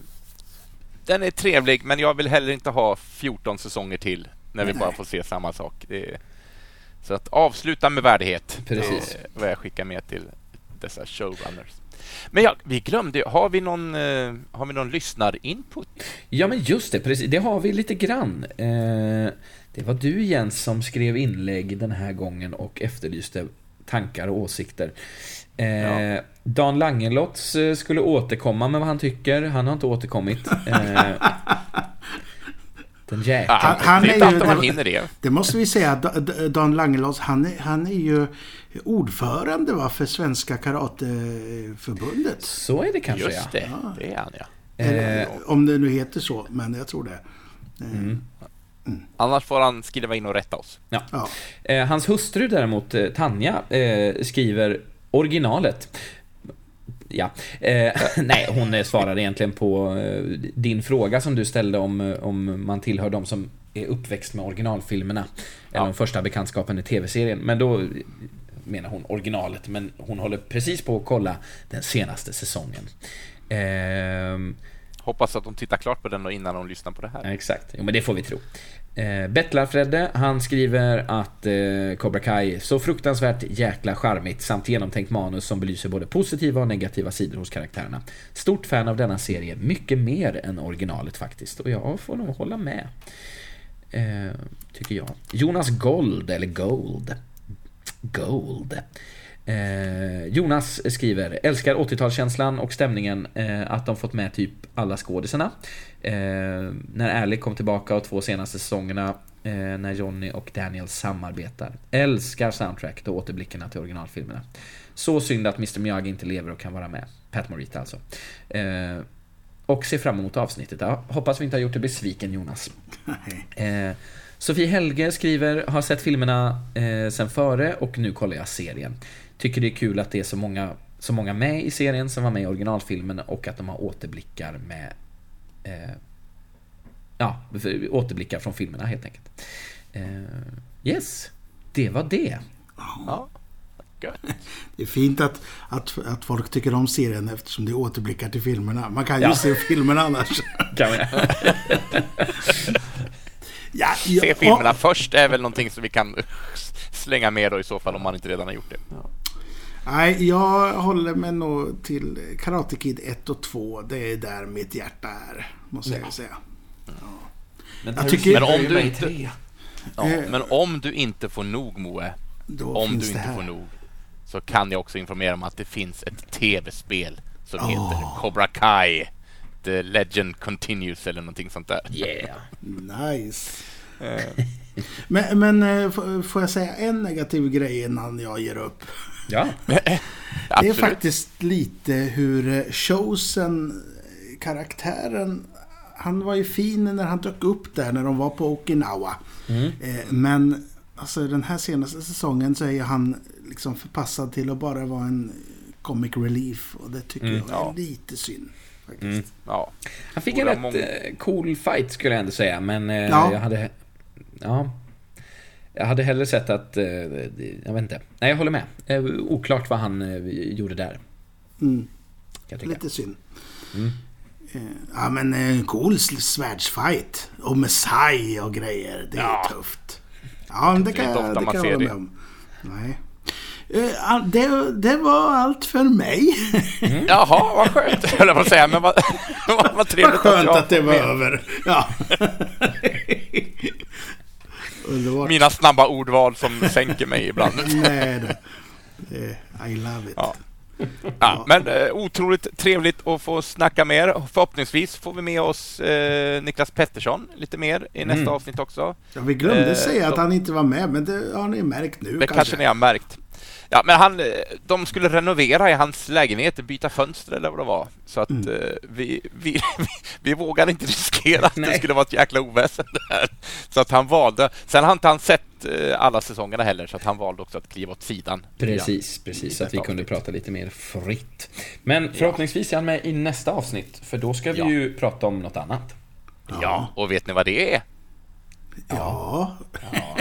den är trevlig men jag vill heller inte ha 14 säsonger till när vi nej, bara får se samma sak. Är, så att avsluta med värdighet. Precis. Det är vad jag skickar med till dessa showrunners. Men ja, vi glömde, har vi någon, eh, har vi någon lyssnarinput? Ja, men just det, precis. Det har vi lite grann. Eh, det var du Jens som skrev inlägg den här gången och efterlyste tankar och åsikter. Eh, ja. Dan Langelotz skulle återkomma med vad han tycker. Han har inte återkommit. [laughs] Den jäkeln. Han, han är, ju, man hinner det. Det måste vi säga. Dan Langelås, han är, han är ju ordförande va, för Svenska Karateförbundet. Så är det kanske Just det, ja. det är han ja. Eh, om det nu heter så, men jag tror det. Mm. Mm. Annars får han skriva in och rätta oss. Ja. ja. Eh, hans hustru däremot, eh, Tanja, eh, skriver originalet. Ja, eh, [laughs] nej, hon svarar egentligen på eh, din fråga som du ställde om, om man tillhör de som är uppväxt med originalfilmerna. Ja. Eller de första bekantskapen i tv-serien. Men då menar hon originalet, men hon håller precis på att kolla den senaste säsongen. Eh, Hoppas att de tittar klart på den innan de lyssnar på det här. Exakt, jo, men det får vi tro. Eh, Bettlar-Fredde, han skriver att eh, Cobra Kai så fruktansvärt jäkla charmigt samt genomtänkt manus som belyser både positiva och negativa sidor hos karaktärerna. Stort fan av denna serie, mycket mer än originalet faktiskt. Och jag får nog hålla med. Eh, tycker jag. Jonas Gold, eller Gold. Gold. Eh, Jonas skriver, älskar 80-talskänslan och stämningen, eh, att de fått med typ alla skådisarna. Eh, när Ally kom tillbaka och två senaste säsongerna, eh, när Johnny och Daniel samarbetar. Älskar soundtracket och återblickarna till originalfilmerna. Så synd att Mr Miyagi inte lever och kan vara med. Pat Morita alltså. Eh, och ser fram emot avsnittet. Jag hoppas vi inte har gjort dig besviken Jonas. Eh, Sofie Helge skriver, har sett filmerna eh, sen före och nu kollar jag serien. Tycker det är kul att det är så många, så många med i serien som var med i originalfilmen och att de har återblickar med eh, Ja, återblickar från filmerna helt enkelt. Eh, yes, det var det. Ja. Det är fint att, att, att folk tycker om serien eftersom det är återblickar till filmerna. Man kan ju ja. se filmerna annars. [laughs] Kan [laughs] ja, Se filmerna först är väl någonting som vi kan slänga med då i så fall om man inte redan har gjort det. Nej, jag håller mig nog till Karate Kid 1 och 2. Det är där mitt hjärta är, måste ja. jag säga. Ja. Men, jag tycker, men om du inte... Ja, eh. men om du inte får nog Moe, om du inte får nog, så kan jag också informera om att det finns ett tv-spel som oh. heter Cobra Kai. The Legend Continues eller någonting sånt där. Yeah. nice. Eh. [laughs] men, men eh, får jag säga en negativ grej innan jag ger upp? Ja. det är faktiskt lite hur Chosen, karaktären, han var ju fin när han dök upp där när de var på Okinawa. Mm. Eh, men alltså den här senaste säsongen så är han liksom förpassad till att bara vara en comic relief. Och det tycker mm, jag är ja. lite synd. Mm, ja. Han fick en rätt många... Eh, cool fight skulle jag ändå säga, men eh, ja. jag hade... Ja, jag hade hellre sett att, eh, jag vet inte. Nej, jag håller med. Eh, oklart vad han eh, gjorde där. Mm. Lite synd. Mm. Ja men en cool svärdsfight. Och med sai och grejer. Det är ja. tufft. Ja, det kan, jag, det kan jag hålla med om. Nej. Det, det var allt för mig. Mm. Jaha, vad skönt, höll jag på att säga. Men [laughs] vad, vad trevligt vad skönt att, att det var över. Ja. [laughs] [laughs] Underbart. Mina snabba ordval som [laughs] sänker mig ibland. Nej, det, I love it. Ja. Ja, men eh, otroligt trevligt att få snacka mer. Förhoppningsvis får vi med oss eh, Niklas Pettersson lite mer i nästa mm. avsnitt också. Ja, vi glömde eh, säga att han inte var med, men det har ni märkt nu. Det kanske, kanske ni har märkt. Ja, men han, de skulle renovera i hans lägenhet, byta fönster eller vad det var. Så att mm. eh, vi, vi, [laughs] vi, vi vågade inte riskera att Nej. det skulle vara ett jäkla oväsen där. Så att han valde. Sen har inte han sett eh, alla säsongerna heller, så att han valde också att kliva åt sidan. Precis, precis. Så att vi kunde prata lite mer fritt. Men förhoppningsvis är han med i nästa avsnitt, för då ska vi ja. ju prata om något annat. Ja, och vet ni vad det är? Ja. ja.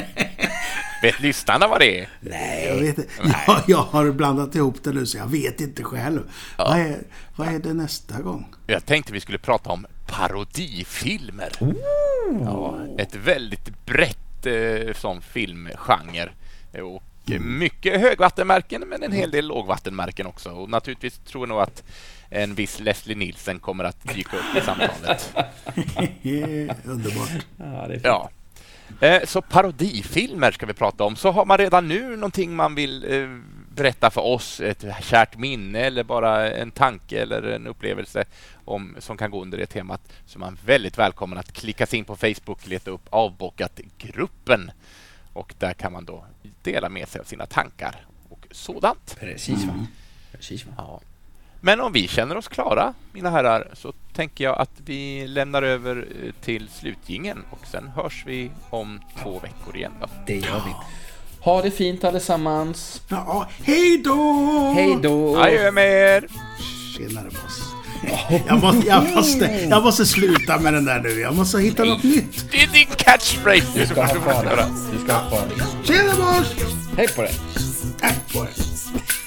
Vet lyssnarna vad det är? Nej, jag, vet, jag, jag har blandat ihop det nu så jag vet inte själv. Ja. Vad, är, vad är det nästa gång? Jag tänkte vi skulle prata om parodifilmer. Ja, ett väldigt brett eh, sån filmgenre. Och mm. mycket högvattenmärken men en hel del lågvattenmärken också. Och naturligtvis tror jag nog att en viss Leslie Nielsen kommer att dyka upp i samtalet. [laughs] Underbart. Ja, det är ja. Eh, så parodifilmer ska vi prata om. Så har man redan nu någonting man vill eh, berätta för oss, ett kärt minne eller bara en tanke eller en upplevelse om, som kan gå under det temat, så är man väldigt välkommen att klicka sig in på Facebook, leta upp Avbockat-gruppen och där kan man då dela med sig av sina tankar och sådant. Precis. Va? Mm. Precis va? Ja. Men om vi känner oss klara, mina herrar, så tänker jag att vi lämnar över eh, till slutgingen och sen hörs vi om två veckor igen. Då. Det gör vi. Ha det fint allesammans. Ja, hej då! Hej då! Adjö med er! Tjenare boss. [laughs] Jag måste, jag, måste, jag måste sluta med den där nu. Jag måste hitta något nytt. Det är din catchphrase! Du ska ha kvar det. Du ska ha kvar det. Tjena boss! Hej på dig! Äh, på det.